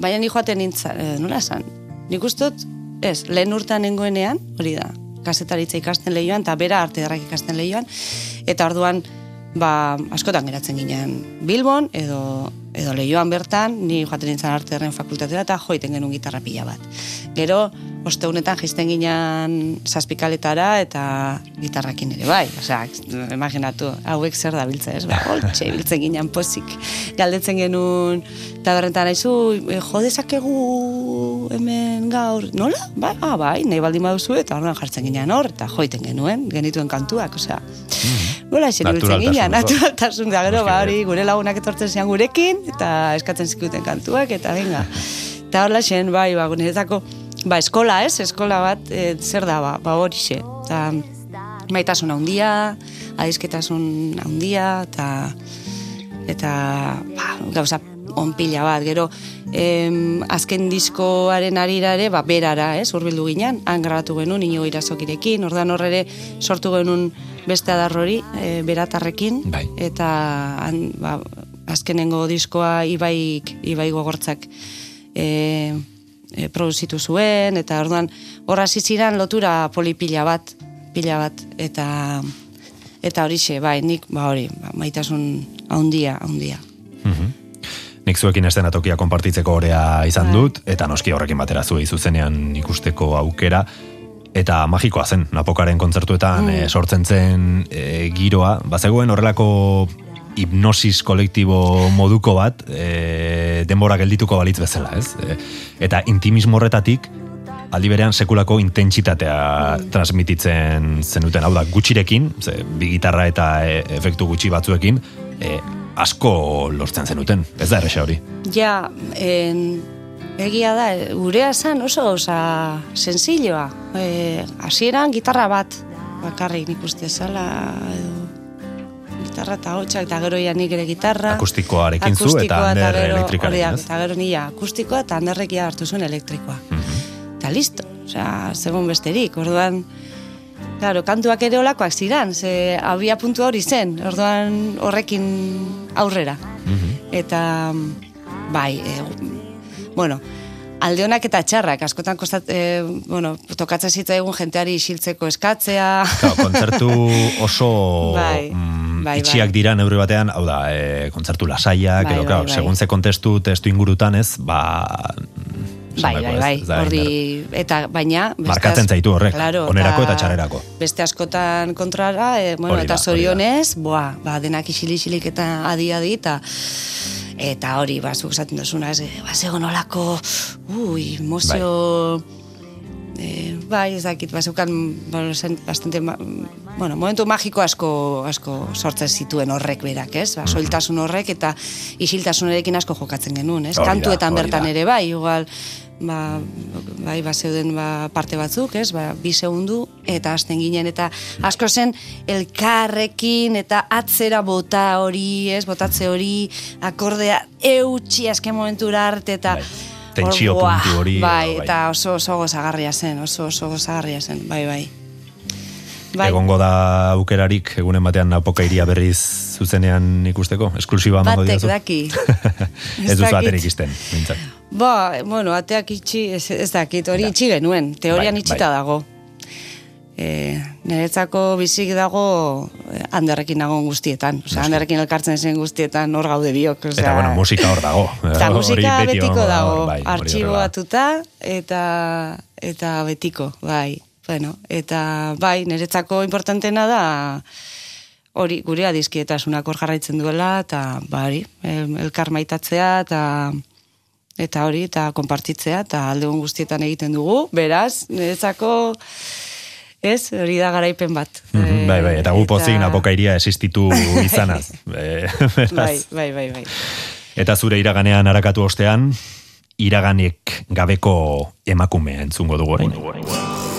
baina ni joaten nintzen, e, nola esan? Nik ustot, ez, lehen urtean nengoenean, hori da, kasetaritza ikasten lehioan, eta bera arte ederrak ikasten lehioan, eta orduan, ba, askotan geratzen ginen Bilbon, edo, edo lehioan bertan, ni joaten nintzen arte ederren fakultatera, eta joiten genuen gitarra pila bat. Gero, osteunetan jisten ginen zazpikaletara eta gitarrakin ere bai. Osea, imaginatu, hauek zer da biltza ez, ba, holtxe biltzen ginen pozik. Galdetzen genuen, tabernetan naizu, e, jo dezakegu hemen gaur, nola? Bai, ah, bai, nahi baldin baduzu eta horren jartzen ginen hor, eta joiten genuen, genituen kantuak, osea. Nola esen biltzen osoa. naturaltasun da, gero, ba, hori, gure lagunak etortzen zian gurekin, eta eskatzen zikuten kantuak, eta venga. Eta horla zen, bai, ba, niretzako, ba, eskola, ez? Eskola bat, e, zer da, ba, ba horixe. Eta maitasun handia, adizketasun handia, eta eta ba, gauza onpila bat, gero em, azken diskoaren arira ere, ba, berara, ez, urbildu ginen, han grabatu genuen, inigo irazokirekin, ordan horre sortu genuen beste adarrori, e, beratarrekin, Bai. eta han, ba, azkenengo diskoa ibaik, ibai gogortzak e, e, produzitu zuen, eta orduan horra ziziran lotura polipila bat, pila bat, eta eta horixe, bai, nik, ba hori, ba, maitasun haundia, haundia. Nik zuekin estenatokia konpartitzeko orea izan dut, eta noski horrekin batera zuei zuzenean ikusteko aukera, eta magikoa zen, napokaren kontzertuetan eh, sortzen zen eh, giroa, bazegoen horrelako hipnosis kolektibo moduko bat, e, denbora geldituko balitz bezala, ez? E, eta intimismo horretatik, aldi berean sekulako intentsitatea transmititzen zenuten, hau da, gutxirekin, ze, bi gitarra eta e, efektu gutxi batzuekin, e, asko lortzen zenuten, ez da erresa hori. Ja, en, egia da, gurea zen oso, oza, sensiloa. E, hasieran gitarra bat, bakarrik nik uste zala, edo, gitarra eta hotxak, eta gero ja nik ere gitarra. Akustikoarekin zu eta Ander elektrikarekin, ez? Eta gero nila akustikoa eta handerrek ja hartu zuen elektrikoa. Eta listo, osea, zegoen besterik, orduan, Claro, kantuak ere olakoak ziran, ze abia puntu hori zen, orduan horrekin aurrera. Eta, bai, e, bueno, alde honak eta txarrak, askotan kostat, e, bueno, tokatzen zitzaigun jenteari isiltzeko eskatzea. Claro, kontzertu oso Bai, mm, bai, itxiak bai. dira neurri batean, hau da, e, kontzertu lasaiak, Bai, edo, bai, claro, bai. segun ze kontestu, testu ingurutan ez, ba... Bai, bai, bai, horri, eta baina... Markatzen zaitu horrek, claro, onerako eta txarrerako. Beste askotan kontrara, e, bueno, Hori eta zorionez, boa, ba, denak isili-isilik eta adi-adi, eta eta hori, ba, zuk esaten duzuna, ez, ba, zegoen olako, ui, emozio... Eh, bai, ez dakit, bueno, zen bastante, bueno, momentu magiko asko, asko sortzen zituen horrek berak, ez? Ba, soiltasun horrek eta isiltasunarekin asko jokatzen genuen, ez? Kantuetan bertan ere bai, igual, ba, bai, ba, zeuden ba, parte batzuk, ez? Ba, bi segundu, eta hasten ginen, eta asko zen elkarrekin, eta atzera bota hori, ez? Botatze hori, akordea eutxi azken momentura arte, eta... Bai. tentsio puntu hori. Bai, edo, eta oso oso gozagarria zen, oso oso gozagarria zen, bai, bai. Bai, Egongo da aukerarik egunen batean apoka iria berriz zuzenean ikusteko? Esklusiba emango batek diazu? daki. ez duzu aterik izten, mintzat. Ba, bueno, ateak itxi, ez, ez dakit, hori Da. itxi genuen, teorian Bai, itxita bai. dago. E, niretzako bizik dago eh, handerrekin nagon guztietan. Osea, handerrekin elkartzen zen guztietan hor gaude biok. Osea, Eta, bueno, musika hor dago. Eta musika beti betiko dago, bai, artxibatuta eta eta betiko, bai. Bueno, eta bai, niretzako importantena da hori gure adizkietasunak hor jarraitzen duela eta bari, el- elkar maitatzea eta eta hori eta konpartitzea eta aldegun guztietan egiten dugu. Beraz, niretzako ez, hori da garaipen bat. Mhm, Bai, bai, eta gu pozik Eta- napoka iria existitu izanaz. Eh, beraz. Bai, bai, bai, bai. Eta zure iraganean harakatu ostean, iraganek gabeko emakumea entzungo dugu orain.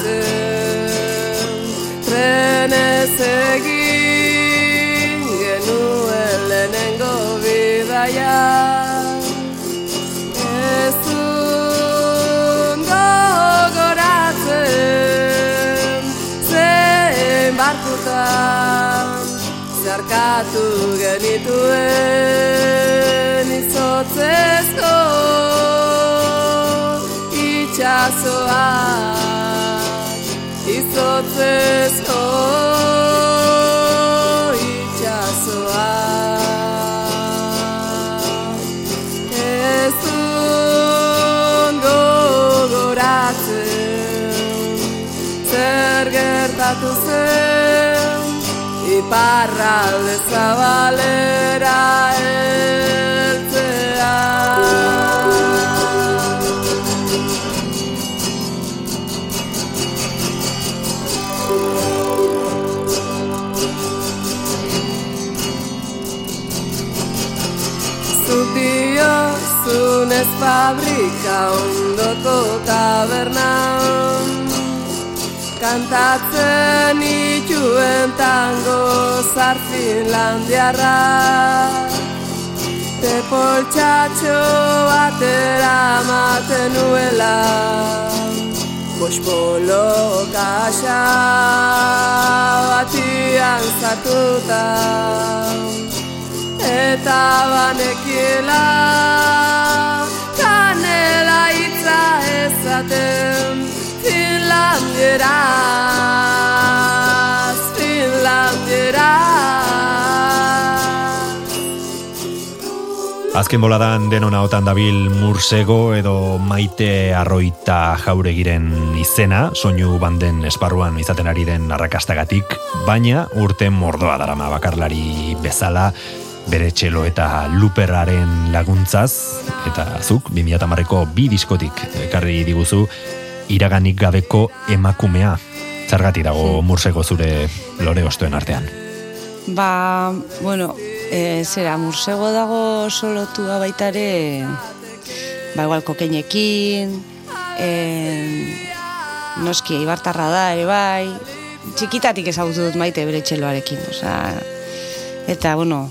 Gogoratzen Trenez egin genuen lehenengo bidaia Ezun gogoratzen Zein barkutan Zarkatu genituen izotzezko itxasoa izotzezko itxasoa ezun gogoratzen zer gertatu zen iparralde zabalera eltzea fabrika ondoko tabernan Kantatzen itxuen tango zar Finlandiarra Te poltsatxo batera maten nuela. Bospolo kaxa batian zartuta Eta banekiela Finlandieraz, Finlandieraz Azken boladan denon ahotan dabil Mursego edo Maite Arroita jauregiren izena, soinu banden esparruan izaten ari den arrakastagatik, baina urte mordoa darama bakarlari bezala, bere txelo eta luperraren laguntzaz, eta zuk, 2008ko bi diskotik ekarri diguzu, iraganik gabeko emakumea. Zergati dago Mursego zure lore ostoen artean. Ba, bueno, e, zera, mursego dago solotua baita ere, ba, igual kokeinekin, e, noski eibartarra da, ere bai, txikitatik ezagutu dut maite bere txeloarekin, osea, eta, bueno,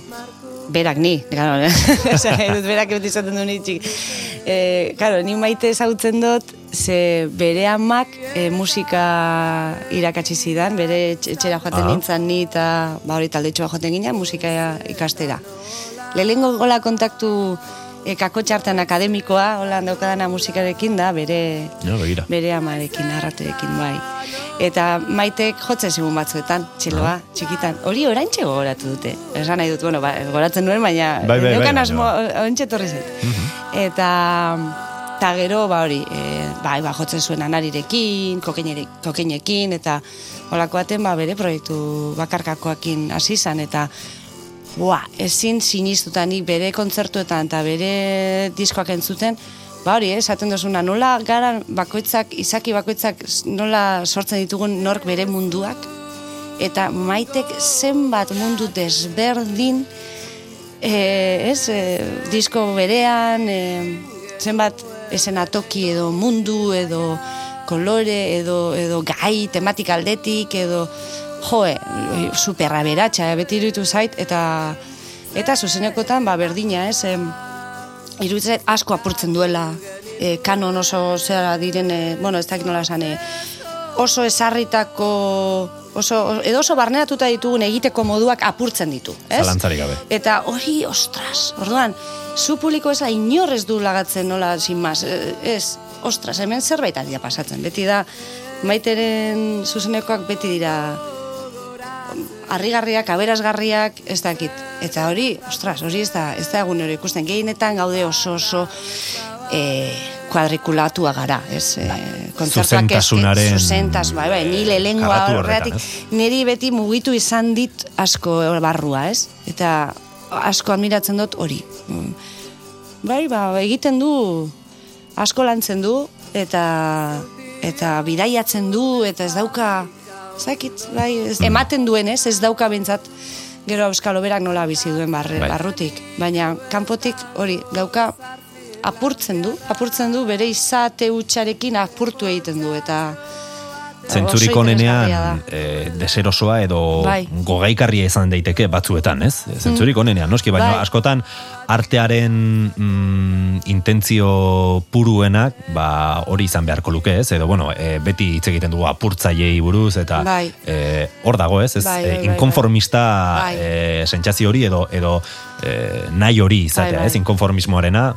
berak ni, claro, berak beti esaten du ni txik. E, claro, ni maite ezagutzen dut, ze bere amak e, musika irakatsi zidan, bere etx- etxera joaten Ah. nintzen ni eta ba hori taldetxoa joaten ginen musika ikastera. Lehenengo gola kontaktu e, kakotxartan akademikoa, hola daukadana musikarekin da, bere Ja, begira. bere amarekin, arraterekin, bai. Eta maitek jotzen zigun batzuetan, txeloa, Ah. txikitan. Hori oraintxe gogoratu dute. Esan nahi dut, bueno, ba, goratzen nuen, baina Bai, bai, bai, baina asmo, ba. oraintxe etorri zait. Eta eta gero, ba hori, e, bai, ba, jotzen zuen anarirekin, kokeinekin, eta holako baten, ba, bere proiektu bakarkakoakin hasi izan, eta Boa, ezin sinistuta nik bere kontzertuetan eta bere diskoak entzuten, ba hori, eh, esaten dozuna, nola gara bakoitzak, izaki bakoitzak nola sortzen ditugun nork bere munduak, eta maitek zenbat mundu desberdin e, ez, e, disko berean, e, zenbat esenatoki edo mundu edo kolore edo, edo gai tematika aldetik edo joe, superra beratxa, beti iruditu zait, eta eta zuzenekotan, ba, berdina, ez, em, iruditzen asko apurtzen duela e, kanon oso zera diren, e, bueno, ez dakit nola esan, e, oso esarritako oso, edo oso barneratuta ditugun egiteko moduak apurtzen ditu, ez? Zalantzarik gabe. Eta hori, ostras, orduan, zu publiko eza inorrez du lagatzen nola, sin mas, ez, ostras, hemen zerbait aldia pasatzen, beti da, maiteren zuzenekoak beti dira harrigarriak, aberasgarriak, ez dakit. Eta hori, ostras, hori ez da, ez da egun hori ikusten, gehienetan gaude oso oso e, kuadrikulatua gara, ez? E, kontzertuak Zuzentasunaren Zuzentas, bai, bai, ni lehengoa kargatu horregatik, horretan, niri beti mugitu izan dit asko barrua, ez? Eta asko admiratzen dut hori. Mm. Bai, ba, egiten du, asko lantzen du, eta eta bidaiatzen du, eta ez dauka, zakit, bai, ez, ematen duen, ez? Ez dauka bintzat, gero euskalo berak nola bizi duen barre, Bai. barrutik. Baina, kanpotik hori, dauka, apurtzen du, apurtzen du, bere izate hutsarekin apurtu egiten du, eta Zentzurik onenean e, deserosoa edo Bai. gogaikarria izan daiteke batzuetan, ez? Zentzurik onenean, noski, baina Bai. askotan artearen mm, intentzio puruenak, ba, hori izan beharko luke, ez? Edo, bueno, e, beti hitz egiten dugu apurtzaiei buruz, eta Bai. e, hor dago, ez? ez Bai, bai, bai, inkonformista bai. e, sentsazio hori edo, edo e, nahi hori izatea, bai. ez? Inkonformismoarena,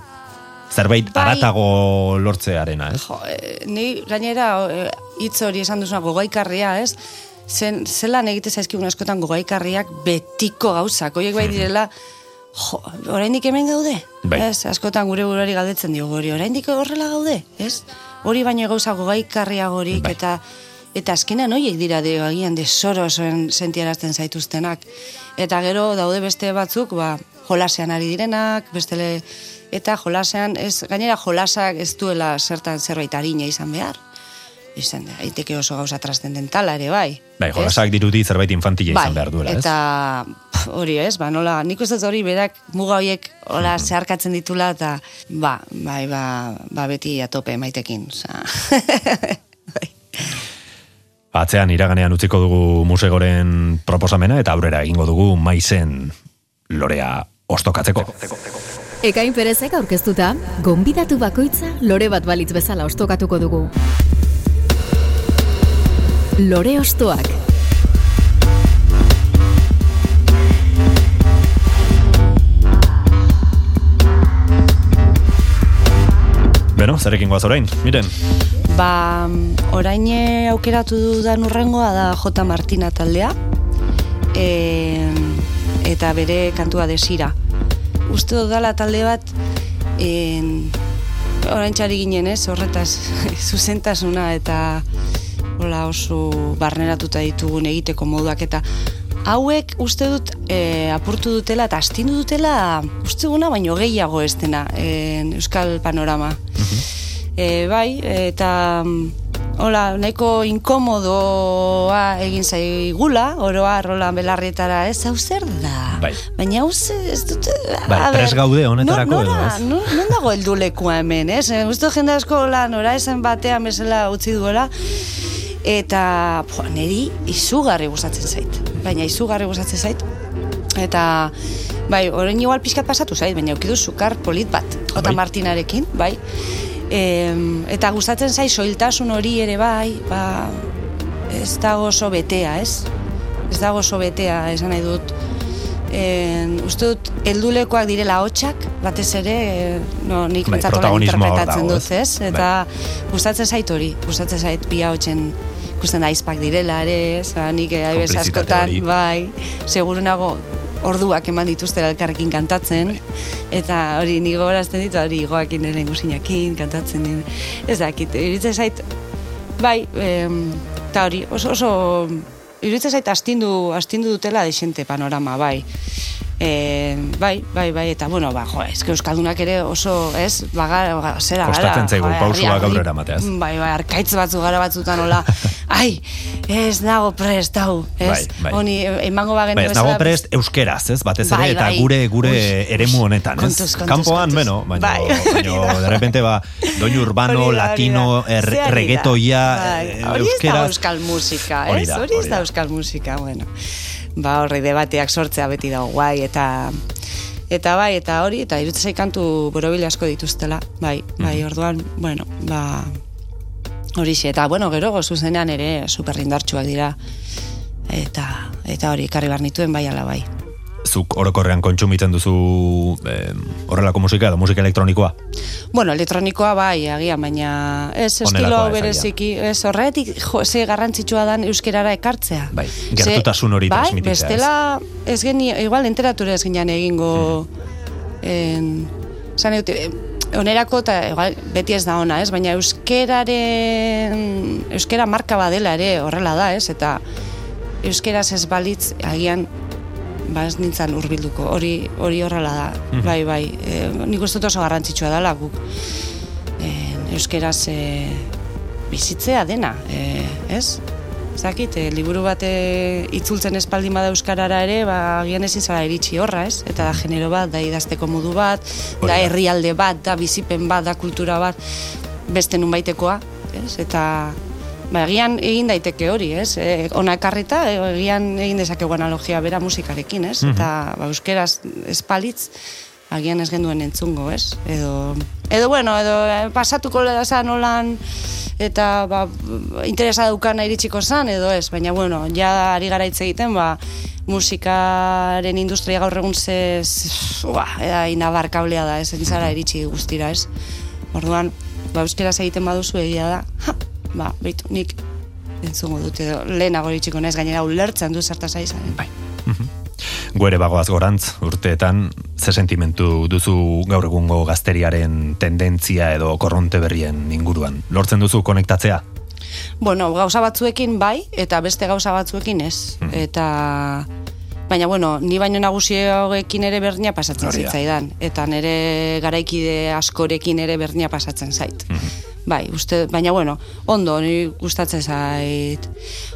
zerbait Bai. aratago lortzearena, ez? Jo, e, ni gainera e, hitz hori esan duzuna gogaikarria, ez? Zen, zelan egite zaizkigun askotan gogaikarriak betiko gauzak. Hoiek bai direla, jo, oraindik hemen gaude? Bai. Ez, askotan gure buruari galdetzen diogu hori, oraindik horrela gaude? Ez? Hori baino gauza gogaikarriagorik Bai. eta eta azkenean hoiek dira de agian desorosoen sentiarazten zaituztenak. Eta gero daude beste batzuk, ba, jolasean ari direnak, bestele eta jolasean ez gainera jolasak ez duela zertan zerbait arina izan behar. Izan daiteke oso gauza trascendentala ere bai. Bai, ez? jolasak dirudi zerbait infantila izan behar duela, ez? Eta hori ez, ba, nola, nik uste dut hori berak muga horiek hola Mhm. zeharkatzen ditula eta ba, bai, ba, ba beti atope maitekin. Bai. Atzean iraganean utziko dugu musegoren proposamena eta aurrera egingo dugu maizen lorea ostokatzeko. Ekain perezek aurkeztuta, gonbidatu bakoitza lore bat balitz bezala ostokatuko dugu. Lore ostoak. Beno, zerekin goaz orain, miren. Ba, orain aukeratu dudan urrengoa da J. Martina taldea, e, eta bere kantua desira. Uste dudala talde bat, en, orain txari ginen ez, horretaz zuzentasuna eta hola oso barneratuta ditugun egiteko moduak. Eta hauek uste dut e, apurtu dutela eta astindu dutela uste duguna baino gehiago ez dena en, Euskal Panorama. E, bai, eta mm, hola, nahiko inkomodoa egin zaigula, oroa rola belarrietara, ez, hau zer da? Bai. Baina hau ez dute... Bai, prest gaude honetarako no, edo, ez? No, non dago heldulekua hemen, ez? Eh, Uste dut jende asko la nora esan batean bezala utzi duela, eta po, niri izugarri gustatzen zait. Baina izugarri gustatzen zait. Eta, bai, orain igual pixkat pasatu zait, baina eukidu sukar polit bat, Ota Bai. Martinarekin, bai. Em, eta gustatzen zait soiltasun hori ere bai, ba, ez dago oso betea, ez? Ez dago oso betea, esan nahi dut. En, uste dut, heldulekoak direla hotxak, batez ere, eh, no, nik Bai, hor interpretatzen dut, ez? Eta gustatzen zait hori, gustatzen zait bi hotxen ikusten da aizpak direla ere, ez? Ba, nik Konplizitate askotan, bai, seguru nago orduak eman dituztela elkarrekin kantatzen, eta hori ni gogorazten ditu, hori goakin ere guzinakin kantatzen, ez dakit, iruditzen zait, bai, eta hori, oso, oso, iruditzen zait astindu, astindu dutela desente panorama, bai. E, bai, bai, bai, eta bueno, ba, jo, eske Euskaldunak ere oso, ez, baga, baga zera gara. Kostatzen zaigu jo, pausua harri- gaurrera ematea, ez? Bai, bai, arkaitz batzu gara batzutan hola, ai, ez nago prest, hau, ez? Bai, bai. Honi, emango bagen Bai, ez nago prest euskeraz, ez? Batez ere, Bai, eta bai. gure gure Ui, eremu honetan, ez? kontuz, kontuz, Kanpoan, beno, baina, Bai, baina de repente, ba, doinu urbano, Hori da, hori latino, er, reggaetoia, Bai, eh, Hori ez da euskal musika, ez? Hori ez da. euskal musika, bueno. Ba, horri debateak sortzea beti dago guai, eta eta bai, eta hori, eta irutzei kantu borobile asko dituztela, bai, bai, Mhm. orduan, bueno, ba, horixe, eta bueno, gero zuzenean ere superrindartsuak dira, eta eta hori, karri bar nituen bai ala bai. Zuk orokorrean kontsumitzen duzu eh, horrelako musika edo musika elektronikoa. Bueno, elektronikoa bai, agian, baina ez estilo ez, bereziki, ez horretik, jo, ze garrantzitsua dan euskerara ekartzea. Bai, gertutasun hori bai, bestela, ez geni, igual enteratura ez ginean egingo, en, zan eute, onerako eta igual, beti ez da ona, ez? Baina euskeraren, euskera marka badela ere horrela da, ez? Eta euskeraz ez balitz, agian, ba ez nintzen hurbilduko, hori hori horrela da, Mhm. bai, bai, e, nik uste dut oso garrantzitsua dela guk e, euskeraz e, bizitzea dena, e, ez? Zakit, e, liburu bat e, itzultzen espaldin bada euskarara ere, ba, agian ezin zara iritsi horra, ez? Eta da genero bat, da idazteko modu bat, Hori da da. herrialde bat, da bizipen bat, da kultura bat, beste nunbaitekoa, ez? Eta ba, egian egin daiteke hori, ez? E, ona ekarrita, e, egian egin dezakegu analogia bera musikarekin, ez? Mhm. Eta ba, euskeraz espalitz, agian ez genduen entzungo, ez? Edo, edo bueno, edo eh, pasatuko zan nolan eta ba, interesa daukana iritsiko zan, edo ez, baina bueno, ja ari gara hitz egiten, ba, musikaren industria gaur egun ze, ze- ua, eda inabarkablea da, ez, entzara iritsi guztira, ez? Orduan, ba, euskeraz egiten baduzu egia da, ha, ba, beitu, nik entzungo dut, edo lehenago iritsiko naiz gainera ulertzen du zertaz ari zaren. Bai. Guere bagoaz gorantz, urteetan, ze sentimentu duzu gaur egungo gazteriaren tendentzia edo korronte berrien inguruan? Lortzen duzu konektatzea? Bueno, gauza batzuekin bai, eta beste gauza batzuekin ez. Mhm. Eta... Baina, bueno, ni baino nagusiekin ere berdina pasatzen Hori da. zitzaidan. Eta nire garaikide askorekin ere berdina pasatzen zait. Mhm. Bai, uste, baina bueno, ondo, ni gustatzen zait.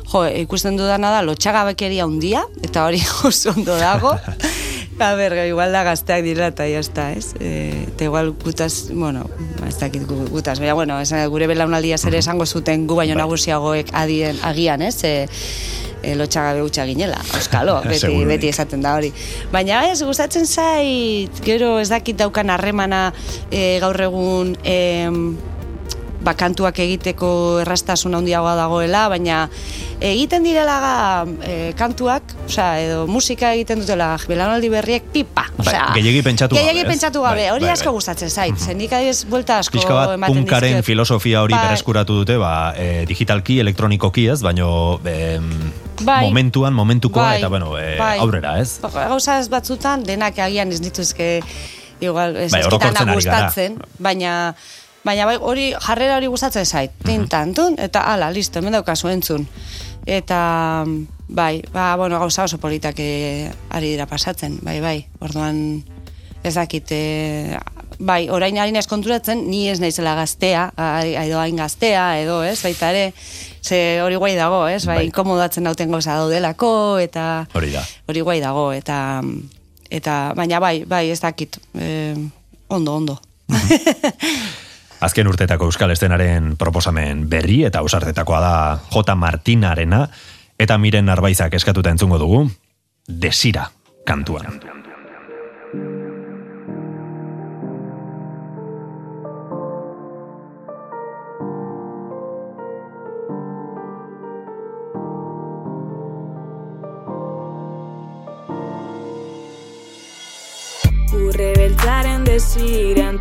Jo, ikusten dudana da, lotxagabekeria handia, eta hori oso ondo dago. A ber, igual da gazteak dira eta jazta, ez? E, eta igual gutaz, bueno, ez dakit gu- gutaz, baina, bueno, esan, gure belaunaldia ere esango zuten gu baino Bai. nagusiagoek adien, agian, ez? E, e, lotxagabe hutsa ginela, euskalo, beti, beti esaten da hori. Baina ez, gustatzen zait, gero ez dakit daukan harremana e, gaur egun em, ba, kantuak egiteko errastasun handiagoa dagoela, baina egiten direla e, kantuak, osea, edo musika egiten dutela belaunaldi berriek pipa, osea, Bai, gehiegi pentsatu gabe, gehiegi pentsatu gabe, Bai, hori bai, asko bai. gustatzen zait, zen nik adiez buelta asko Pixka bat ematen punkaren dizkiot. filosofia hori Bai. bereskuratu dute, ba, e, digitalki, elektronikoki ez, baino em, Bai. momentuan, momentukoa, Bai, eta bueno, e, bai. aurrera, ez? Gauza ez batzutan, denak agian ez dituzke, igual, ez Bai, bai, gustatzen, baina, baina bai, hori jarrera hori gustatzen zait, Mhm. tintan, tun, eta ala, listo, hemen daukazu entzun. Eta, bai, ba, bueno, gauza oso politak eh, ari dira pasatzen, bai, bai, orduan, ez dakit, eh, bai, orain ari naiz konturatzen, ni ez naizela gaztea, edo hain gaztea, edo, ez, baita ere, ze hori guai dago, ez, bai, Bai. inkomodatzen dauten gauza daudelako, eta Hori da. hori guai dago, eta, eta baina bai, bai, ez dakit, eh, ondo, ondo. Azken urtetako euskal estenaren proposamen berri eta ausartetakoa da J. Martinarena eta miren narbaizak eskatuta entzungo dugu desira kantuan. Urre beltzaren desiran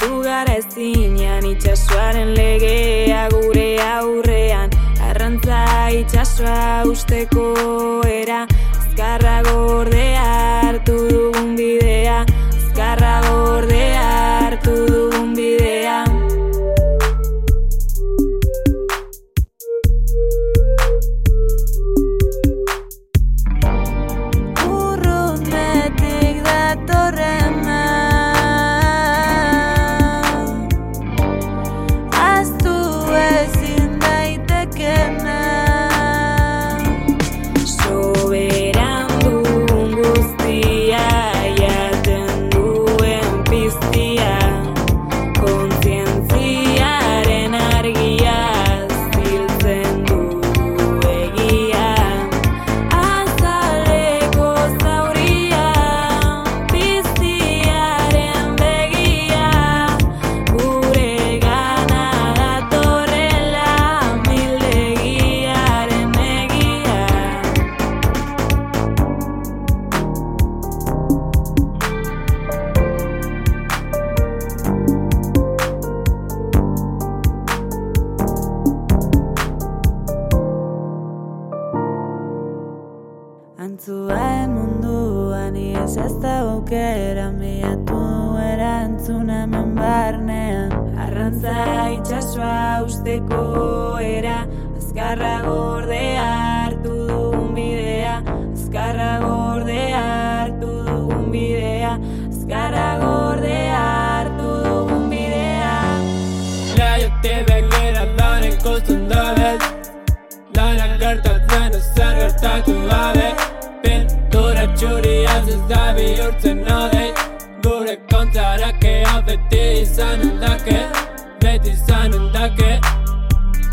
topatu gara ezinean itxasoaren legea gure aurrean. Arrantza itxasoa usteko era Azkarra gordea hartu dugun bidea Ez ez da aukera miatu erantzun hemen barnean. Arrantza itxasua usteko era Azkarra gorde hartu dugun bidea. Azkarra gorde hartu dugun bidea Azkarra gorde hartu dugun bidea. Leiotik begira dan ikusten dabez Lanak gertatzen ezer gertatu gabe Ez da bihurtzen nade Gure kontarak ea beti izan endake Beti izan endake.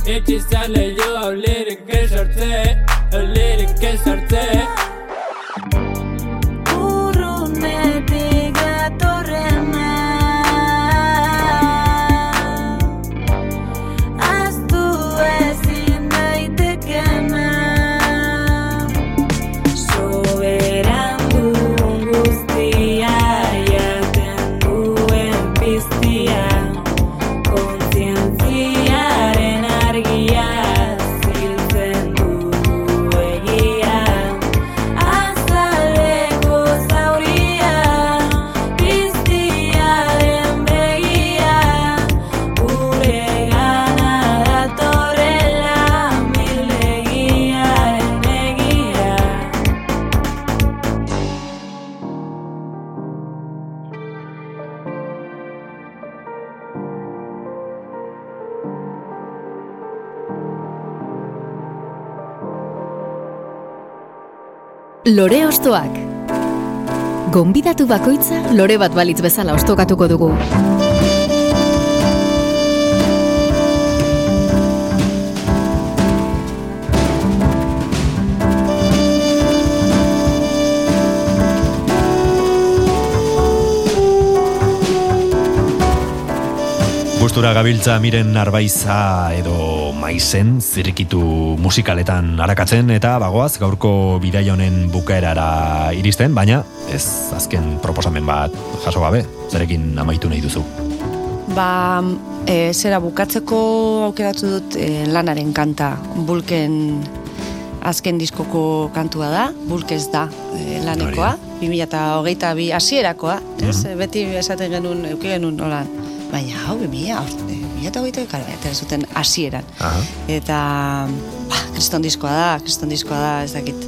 Itxi zale jo hau lirik esartze Hau lirik esartze Lore ostoak. Gonbidatu bakoitza lore bat balitz bezala ostokatuko dugu. Gustura gabiltza miren arbaiza edo maizen zirrikitu musikaletan arakatzen eta bagoaz gaurko bidaia honen bukaerara iristen, baina ez azken proposamen bat jaso gabe, zerekin amaitu nahi duzu. Ba, e, zera bukatzeko aukeratu dut e, lanaren kanta, bulken azken diskoko kantua da, bulkez da e, lanekoa, 2008 bi hasierakoa, ez? Beti esaten genuen, euki genuen nolan, baina hau, 2000, 2008 karo, eta zuten hasieran. Eta, ba, kriston diskoa da, kriston diskoa da, ez dakit.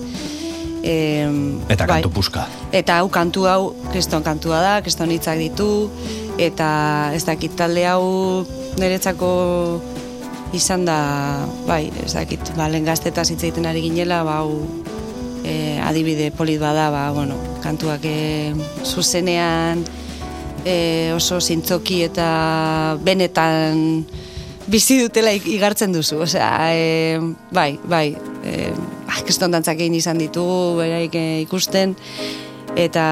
Em, Eta bai. kantu puska. Eta hau kantu hau kriston kantua da, kriston hitzak ditu, eta ez dakit talde hau niretzako izan da, bai, ez dakit, ba, lehen gaztetaz hitz egiten ari ginela, ba, hau e, adibide polit bada, ba, bueno, kantuak e, zuzenean e, oso zintzoki eta benetan bizi dutela igartzen duzu, osea, e, bai, bai, e, ah, kriston dantzak egin izan ditugu, beraik e, ikusten, eta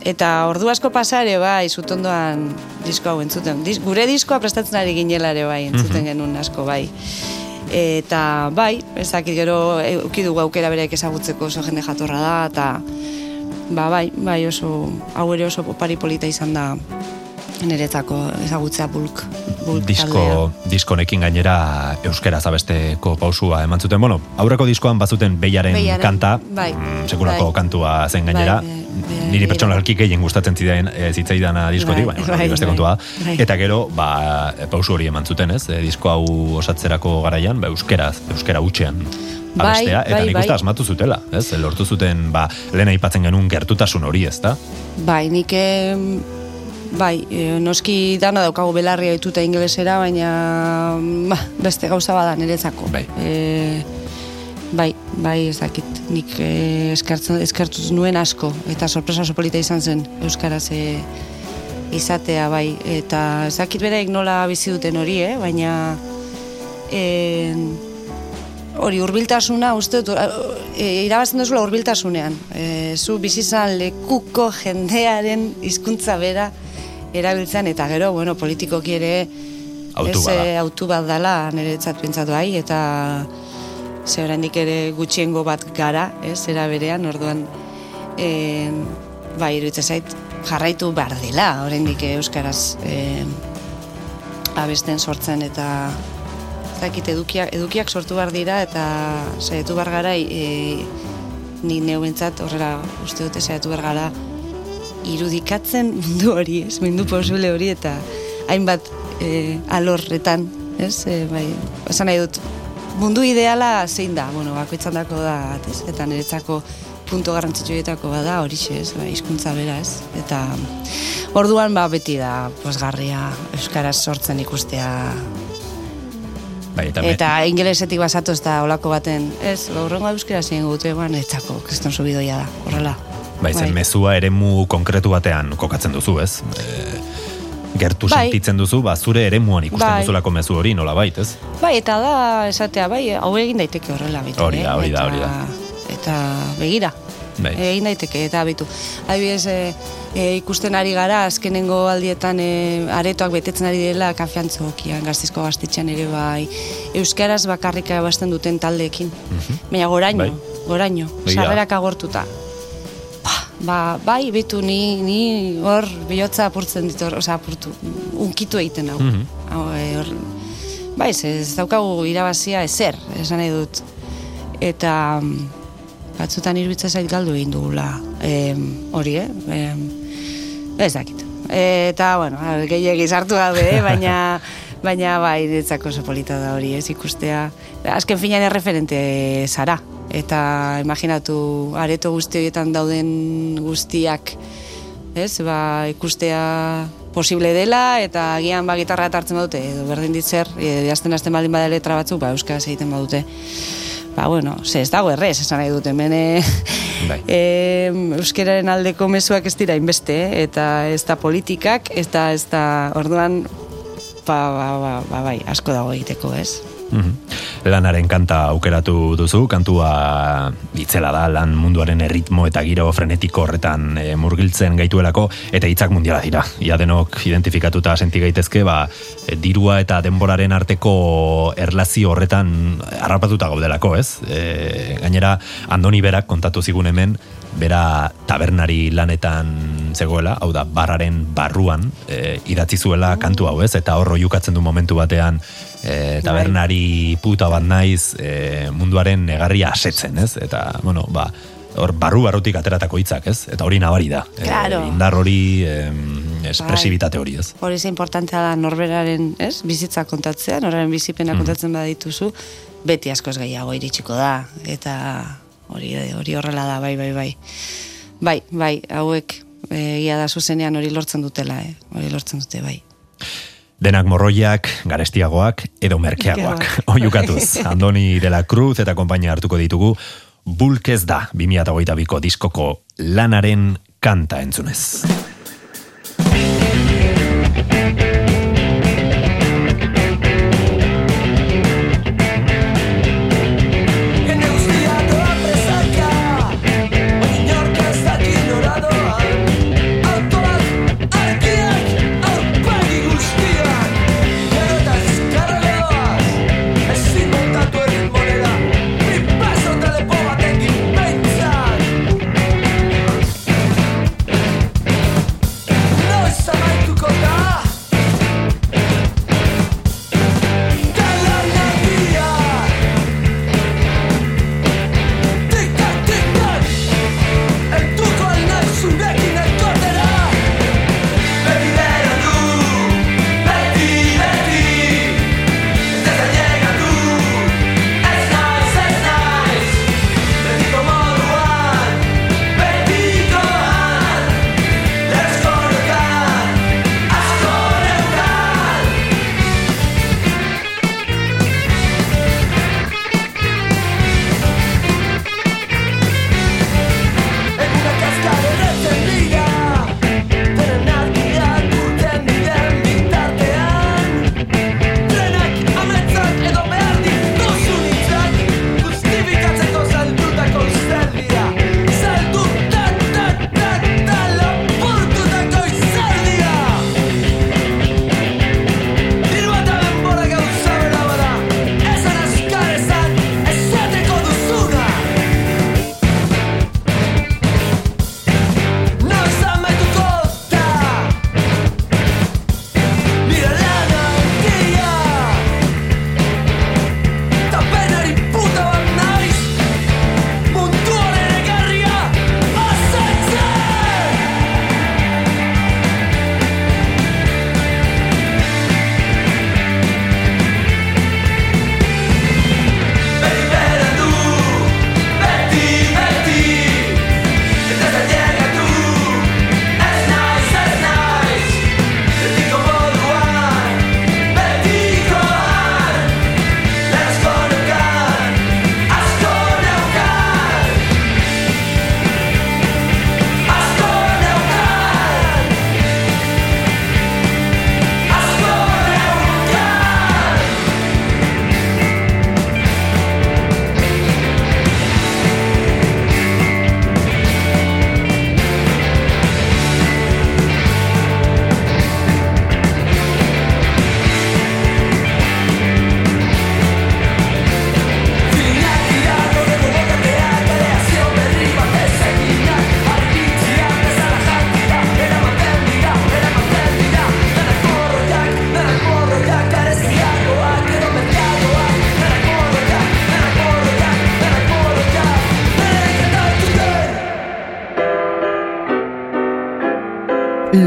eta ordu asko pasare bai, zutondoan disko hau entzuten. Dis, gure diskoa prestatzen ari ginela ere bai, entzuten genuen asko bai. Eta bai, ez dakit gero euki dugu aukera bereik ezagutzeko oso jende jatorra da, eta ba bai, bai oso, hau ere oso pari polita izan da niretzako ezagutzea bulk, bulk taldea. Disko, diskonekin gainera euskera zabesteko pausua eman zuten. Bueno, aurreko diskoan bazuten beiaren, Beiaren, kanta, bai, mm, sekulako bai. kantua zen gainera. Bai, be- Niri be- pertsonalki gehien gustatzen zidaen, e, zitzaidana diskotik, Bai, baina bai, beste bai, kontua. bai. Eta gero, ba, pausu hori eman zuten, ez? E, disko hau osatzerako garaian, ba, euskera, euskera utxean Bai, abestea, eta bai, nik bai. uste asmatu zutela, ez? Lortu zuten, ba, lehen aipatzen genuen gertutasun hori, ez da? Bai, nik bai, noski dana daukagu belarria dituta ingelesera, baina ba, beste gauza bada niretzako. Bai. E, bai, bai, ez dakit, nik e, eskartzen, eskartuz nuen asko, eta sorpresa oso polita izan zen Euskaraz e, izatea, bai, eta ez dakit beraik nola bizi duten hori, eh? baina e, hori hurbiltasuna uste dut e, irabazten duzula hurbiltasunean. E, zu bizizan lekuko jendearen hizkuntza bera erabiltzen eta gero, bueno, politikoki ere Autu ez, autu bat dala niretzat pentsatu bai, eta ze oraindik ere gutxiengo bat gara, ez, era berean, orduan e, bai, iruditzen zait jarraitu behar dela, oraindik euskaraz e, abesten sortzen eta dakit edukiak, edukiak sortu behar dira eta saiatu behar gara e, ni neu bentsat horrela uste dute saiatu behar gara irudikatzen mundu hori, ez, mundu posible hori eta hainbat e, alorretan, ez, e, bai, esan nahi dut, mundu ideala zein da, bueno, bakoitzan dako da, ez, eta niretzako punto garrantzitsuetako bada horixe, ez, bai, hizkuntza bera, ez, eta orduan ba beti da posgarria euskaraz sortzen ikustea Bai, eta, Eta ingelesetik basatu ez da olako baten, ez, gaurrengo euskera zein gute, ban, etzako, kriston subidoia da, horrela. Bai, zen Bai. mezua eremu konkretu batean kokatzen duzu, ez? E, gertu Bai. sentitzen duzu, ba, zure eremuan ikusten Bai. duzulako mezu hori, nola bait, ez? Bai, eta da, esatea, bai, hau egin daiteke horrela bitu. Hori da, hori da, hori da. Eta begira, Bai. egin daiteke, eta bitu. Adibidez, e, e, ikusten ari gara, azkenengo aldietan e, aretoak betetzen ari dela kafiantzokian, gaztizko gaztetxean ere bai, euskaraz bakarrika basten duten taldeekin. Baina goraino, Bai. goraino, sarrerak agortuta. Ba, ba, bai, bitu, ni, ni hor bihotza apurtzen dit, hor, osea, apurtu, unkitu egiten hau. Mhm. Hau, e, hor, bai, ez, ez daukagu irabazia ezer, esan nahi dut. Eta mm, batzutan iruditzen zait galdu egin dugula em, hori, eh? Em, ez dakit. Eta, bueno, gehiagi sartu gabe, eh? baina, baina bai, niretzako oso polita da hori, ez ikustea. Azken finean erreferente zara. Eta imaginatu areto guzti horietan dauden guztiak, ez, ba, ikustea posible dela, eta agian ba, gitarra hartzen badute, edo berdin ditzer, e, jazten hasten baldin bada letra batzuk, ba, euskaraz egiten badute. Ba, bueno, ze, ez dago errez, esan nahi dut, hemen e, Bai. e, euskeraren aldeko mezuak ez dira inbeste, eh? eta ez da politikak, ez da, ez da, orduan, ba, ba, ba, ba, bai, asko dago egiteko, ez? Mhm. Lanaren kanta aukeratu duzu, kantua itzela da, lan munduaren erritmo eta giro frenetiko horretan e, murgiltzen gaituelako, eta hitzak mundiala dira. Ia denok identifikatuta senti gaitezke, ba, e, dirua eta denboraren arteko erlazio horretan harrapatuta gaudelako, ez? E, gainera, Andoni berak kontatu zigun hemen, bera tabernari lanetan zegoela, hau da, barraren barruan e, idatzi zuela kantu hau, ez? Eta horro jukatzen du momentu batean e, tabernari puta bat naiz e, munduaren negarria asetzen, ez? Eta, bueno, ba, hor barru barrutik ateratako hitzak, ez? Eta hori nabari da. Claro. E, indar hori, em, espresibitate hori, ez? Hori ze importantea da norberaren, ez, bizitza kontatzea, norberaren bizipena kontatzen badituzu, beti askoz gehiago iritsiko da, eta hori hori horrela da, bai, bai, bai. Bai, bai, hauek egia da zuzenean hori lortzen dutela, eh? hori lortzen dute, bai. Denak morroiak, garestiagoak edo merkeagoak. Oiukatuz, Andoni de la Cruz eta konpainia hartuko ditugu, Bulkez da 2008ko diskoko lanaren kanta entzunez.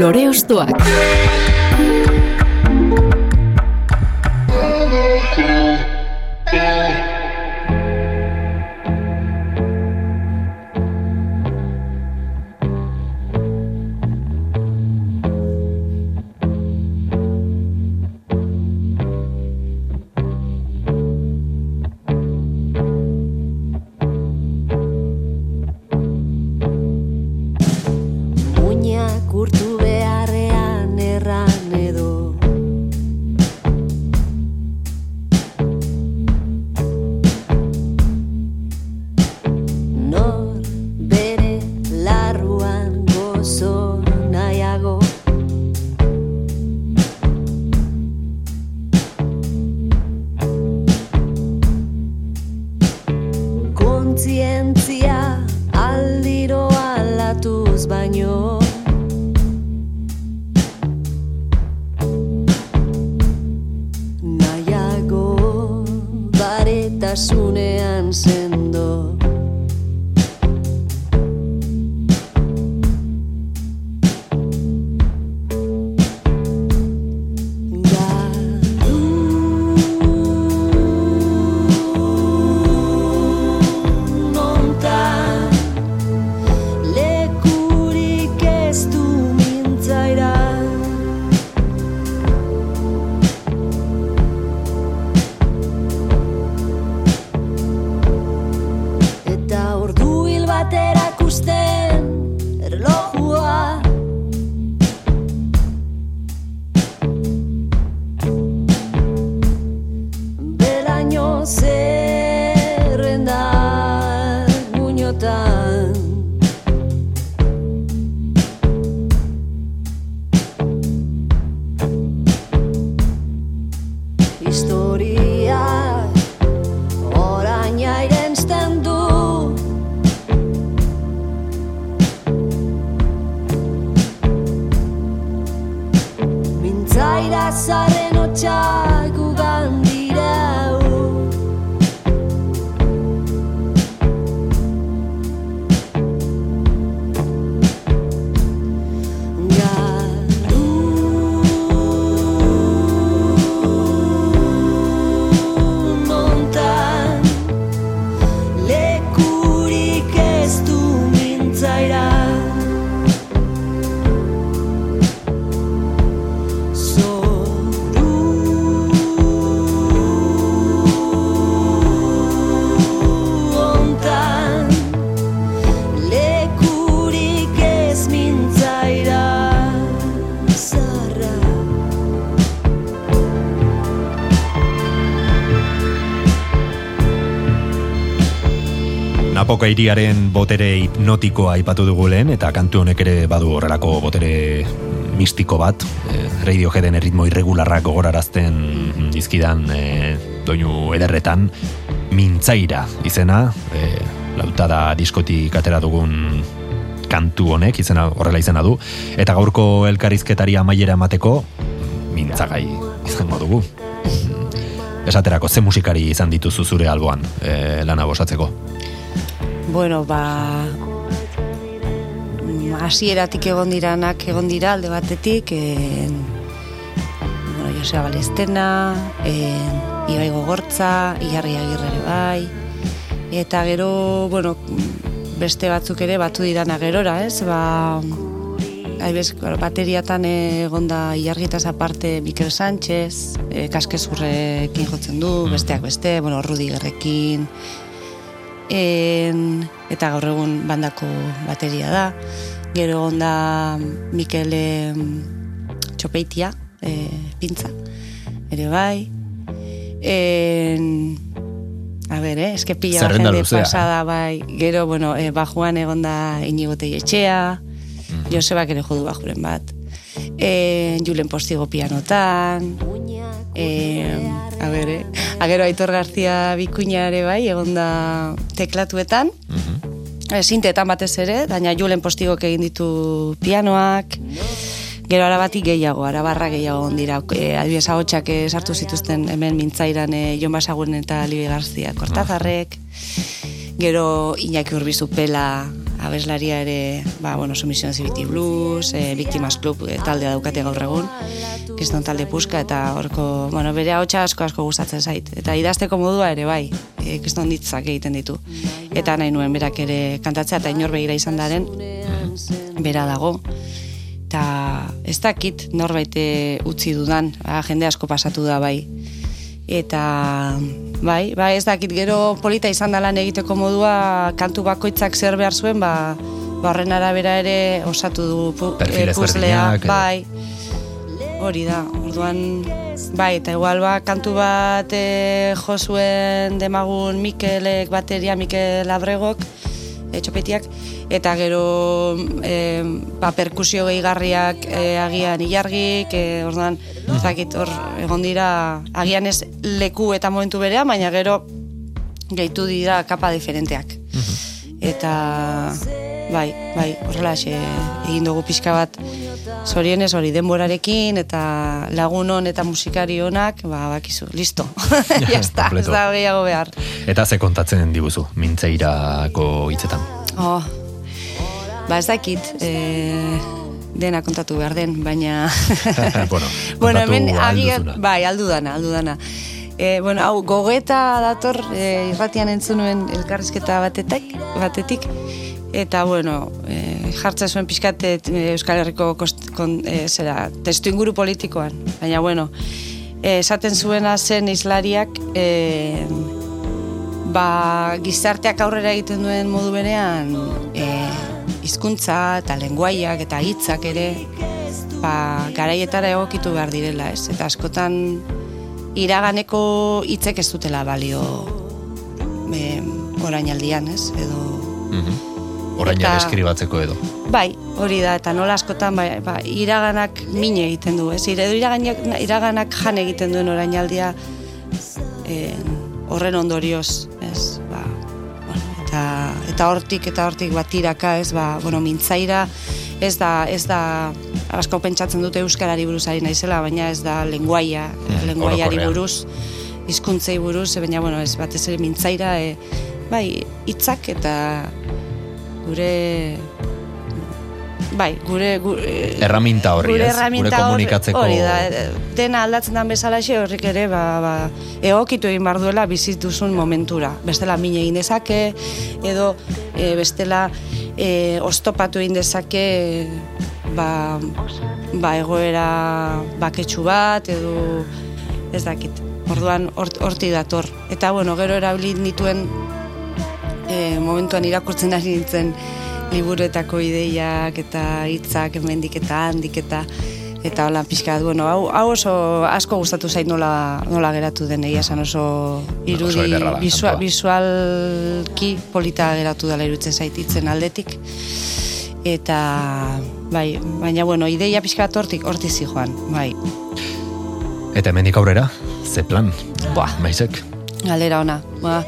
Lore Ostoak. Napoka iriaren botere hipnotikoa aipatu dugu lehen, eta kantu honek ere badu horrelako botere mistiko bat, eh, Radioheaden erritmo irregularrak gogorarazten dizkidan eh, doinu ederretan, mintzaira izena, eh, lautada diskotik atera dugun kantu honek, izena horrela izena du, eta gaurko elkarrizketari amaiera emateko, mintzagai izango dugu. Esaterako, ze musikari izan dituzu zure alboan eh, lana bosatzeko? Bueno, ba hasieratik egon diranak egon dira alde batetik en, bueno, Josea Balestena en, Ibai Gogortza Igarri Agirre bai eta gero, bueno beste batzuk ere batu dirana gerora, ez? Ba, Aibez, bateriatan egon da Iargitaz aparte Mikel Sánchez, e, kaskezurrekin jotzen du, besteak beste, bueno, Rudi Gerrekin, en, eta gaur egun bandako bateria da. Gero onda Mikel em, Txopeitia, e, pintza, ere bai. En, a ber, eh, eske pila Zerrenda jende luzea, eh? pasada bai. Gero, bueno, e, bajuan egon da Inigo Etxea, Josebak ere jodu bajuren bat. E, Julen Postigo pianotan, e, a ber, eh? Agero Aitor Garzia bikuña ere bai, egon da teklatuetan, e, sinteetan batez ere, baina Julen Postigok egin ditu pianoak, Gero arabatik gehiago, arabarra gehiago ondira. E, adibidez ahotsak sartu zituzten hemen mintzairan e, Jon Basaguren eta Libi Garzia Kortazarrek. Gero Iñaki Urbizu Pela abeslaria ere, ba, bueno, Sumission City Blues, e, Victimas Club e, taldea daukate gaur egun, kriston talde puska, eta horko, bueno, bere ahotsa asko asko gustatzen zait. Eta idazteko modua ere bai, e, kriston ditzak egiten ditu. Eta nahi nuen berak ere kantatzea, eta inor begira izan daren, bera dago. Eta ez dakit norbait utzi dudan, ba, jende asko pasatu da bai. Eta bai, bai ez dakit gero polita izan da lan egiteko modua kantu bakoitzak zer behar zuen, ba, ba horren arabera ere osatu du Perfil eh, edo. bai. Hori da, orduan bai, eta igual ba, kantu bat e, jo zuen demagun Mikelek bateria, Mikel Abregok, e, txopetiak, eta gero e, ba, perkusio gehigarriak e, agian ilargik, e, orduan, ez dakit, hor egon dira, agian ez leku eta momentu berea, baina gero gehitu dira kapa diferenteak. Eta bai, bai, horrela egin dugu pixka bat zorionez hori denborarekin eta lagun hon eta musikari honak, ba, bakizu, listo. ya está, ez da gehiago behar. Eta ze kontatzen diguzu, mintzeirako hitzetan. Oh, ba ez dakit, e, dena kontatu behar den, baina... bueno, bueno, hemen duzuna. bai, aldu dana, aldu dana. E, bueno, hau, gogeta dator, e, irratian entzun nuen elkarrizketa batetik, batetik, eta, bueno, e, jartzen zuen pixkat Euskal Herriko kost, kon, e, zera, testu inguru politikoan, baina, bueno, esaten zuena zen islariak, e, ba, gizarteak aurrera egiten duen modu berean e, hizkuntza eta lenguaiak eta hitzak ere ba, garaietara egokitu behar direla, ez? Eta askotan iraganeko hitzek ez dutela balio e, orainaldian, ez? Edo Oraina Eta- deskribatzeko edo. Bai, hori da, eta nola askotan ba, ba, iraganak min egiten du, ez? Edo iraganak, iraganak jan egiten duen orainaldia e, horren ondorioz, ez? Ba, bueno, eta, eta hortik eta hortik bat tiraka, ez? Ba, bueno, mintzaira ez da, ez da asko pentsatzen dute euskarari buruz ari naizela, baina ez da lenguaia, Mm, lenguaiari buruz, hizkuntzei buruz, e, baina bueno, ez batez ere mintzaira, e, bai, hitzak eta gure bai, gure, gure Erraminta horri, gure ez? erraminta Gure komunikatzeko... hori da, dena aldatzen den bezalaxe horrik ere ba, ba, egokitu egin behar duela bizituzun momentura. Bestela min egin dezake, edo e, bestela e, oztopatu egin dezake ba, ba egoera baketsu bat, edo ez dakit. Orduan hort- hortik dator. Eta bueno, gero erabili nituen e, momentuan irakurtzen ari nintzen liburuetako ideiak eta hitzak hemendik eta handik eta eta hola pixka bat, bueno, hau, hau oso asko gustatu zait nola, nola geratu den egia esan oso irudi Oso ederra da, bisua, kantua. visualki polita geratu dela iruditzen zait hitzen aldetik eta bai, baina bueno, ideia pixka bat hortik hortik zijoan, bai. Eta hemendik aurrera, ze plan? Buah. Maizek? Galera ona. Ba,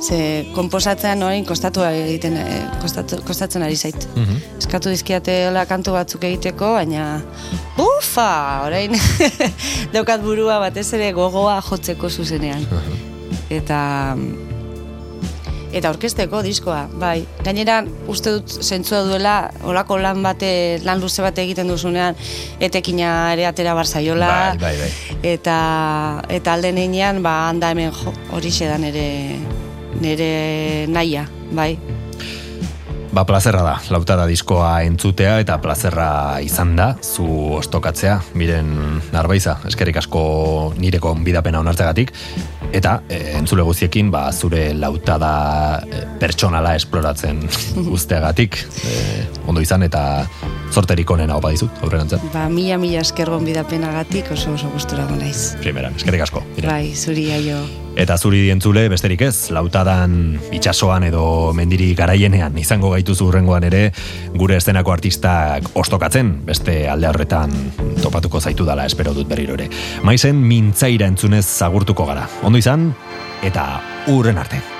ze konposatzean orain kostatu egiten eh, kostatu, kostatzen ari zait. Mhm. Eskatu dizkiatela kantu batzuk egiteko, baina ufa, orain daukat burua batez ere gogoa jotzeko zuzenean. Eta eta orkesteko diskoa, bai. Gainera, uste dut zentzua duela, olako lan bate, lan luze bate egiten duzunean, etekina ere atera barzaiola, Bai, bai, bai. eta eta alde neinean ba handa hemen jo, horixe da nere nere naia, bai. Ba, plazerra da, lautada diskoa entzutea eta plazerra izan da, zu ostokatzea, miren arbaiza, eskerrik asko nireko bidapena onartzegatik, eta e, entzule guziekin, ba, zure lautada e, pertsonala esploratzen guzteagatik, e, ondo izan eta zorterik onena opa dizut, aurrerantza. Ba, mila mila esker gonbidapenagatik oso oso gustura naiz. Primeran, eskerrik asko. Bai, zuri aio. Eta zuri dientzule besterik ez, lautadan itsasoan edo mendiri garaienean izango gaituzu urrengoan ere gure estenako artistak ostokatzen, beste alde horretan topatuko zaitu dala espero dut berriro ere. Maizen mintzaira entzunez zagurtuko gara. Ondo izan, eta urren arte.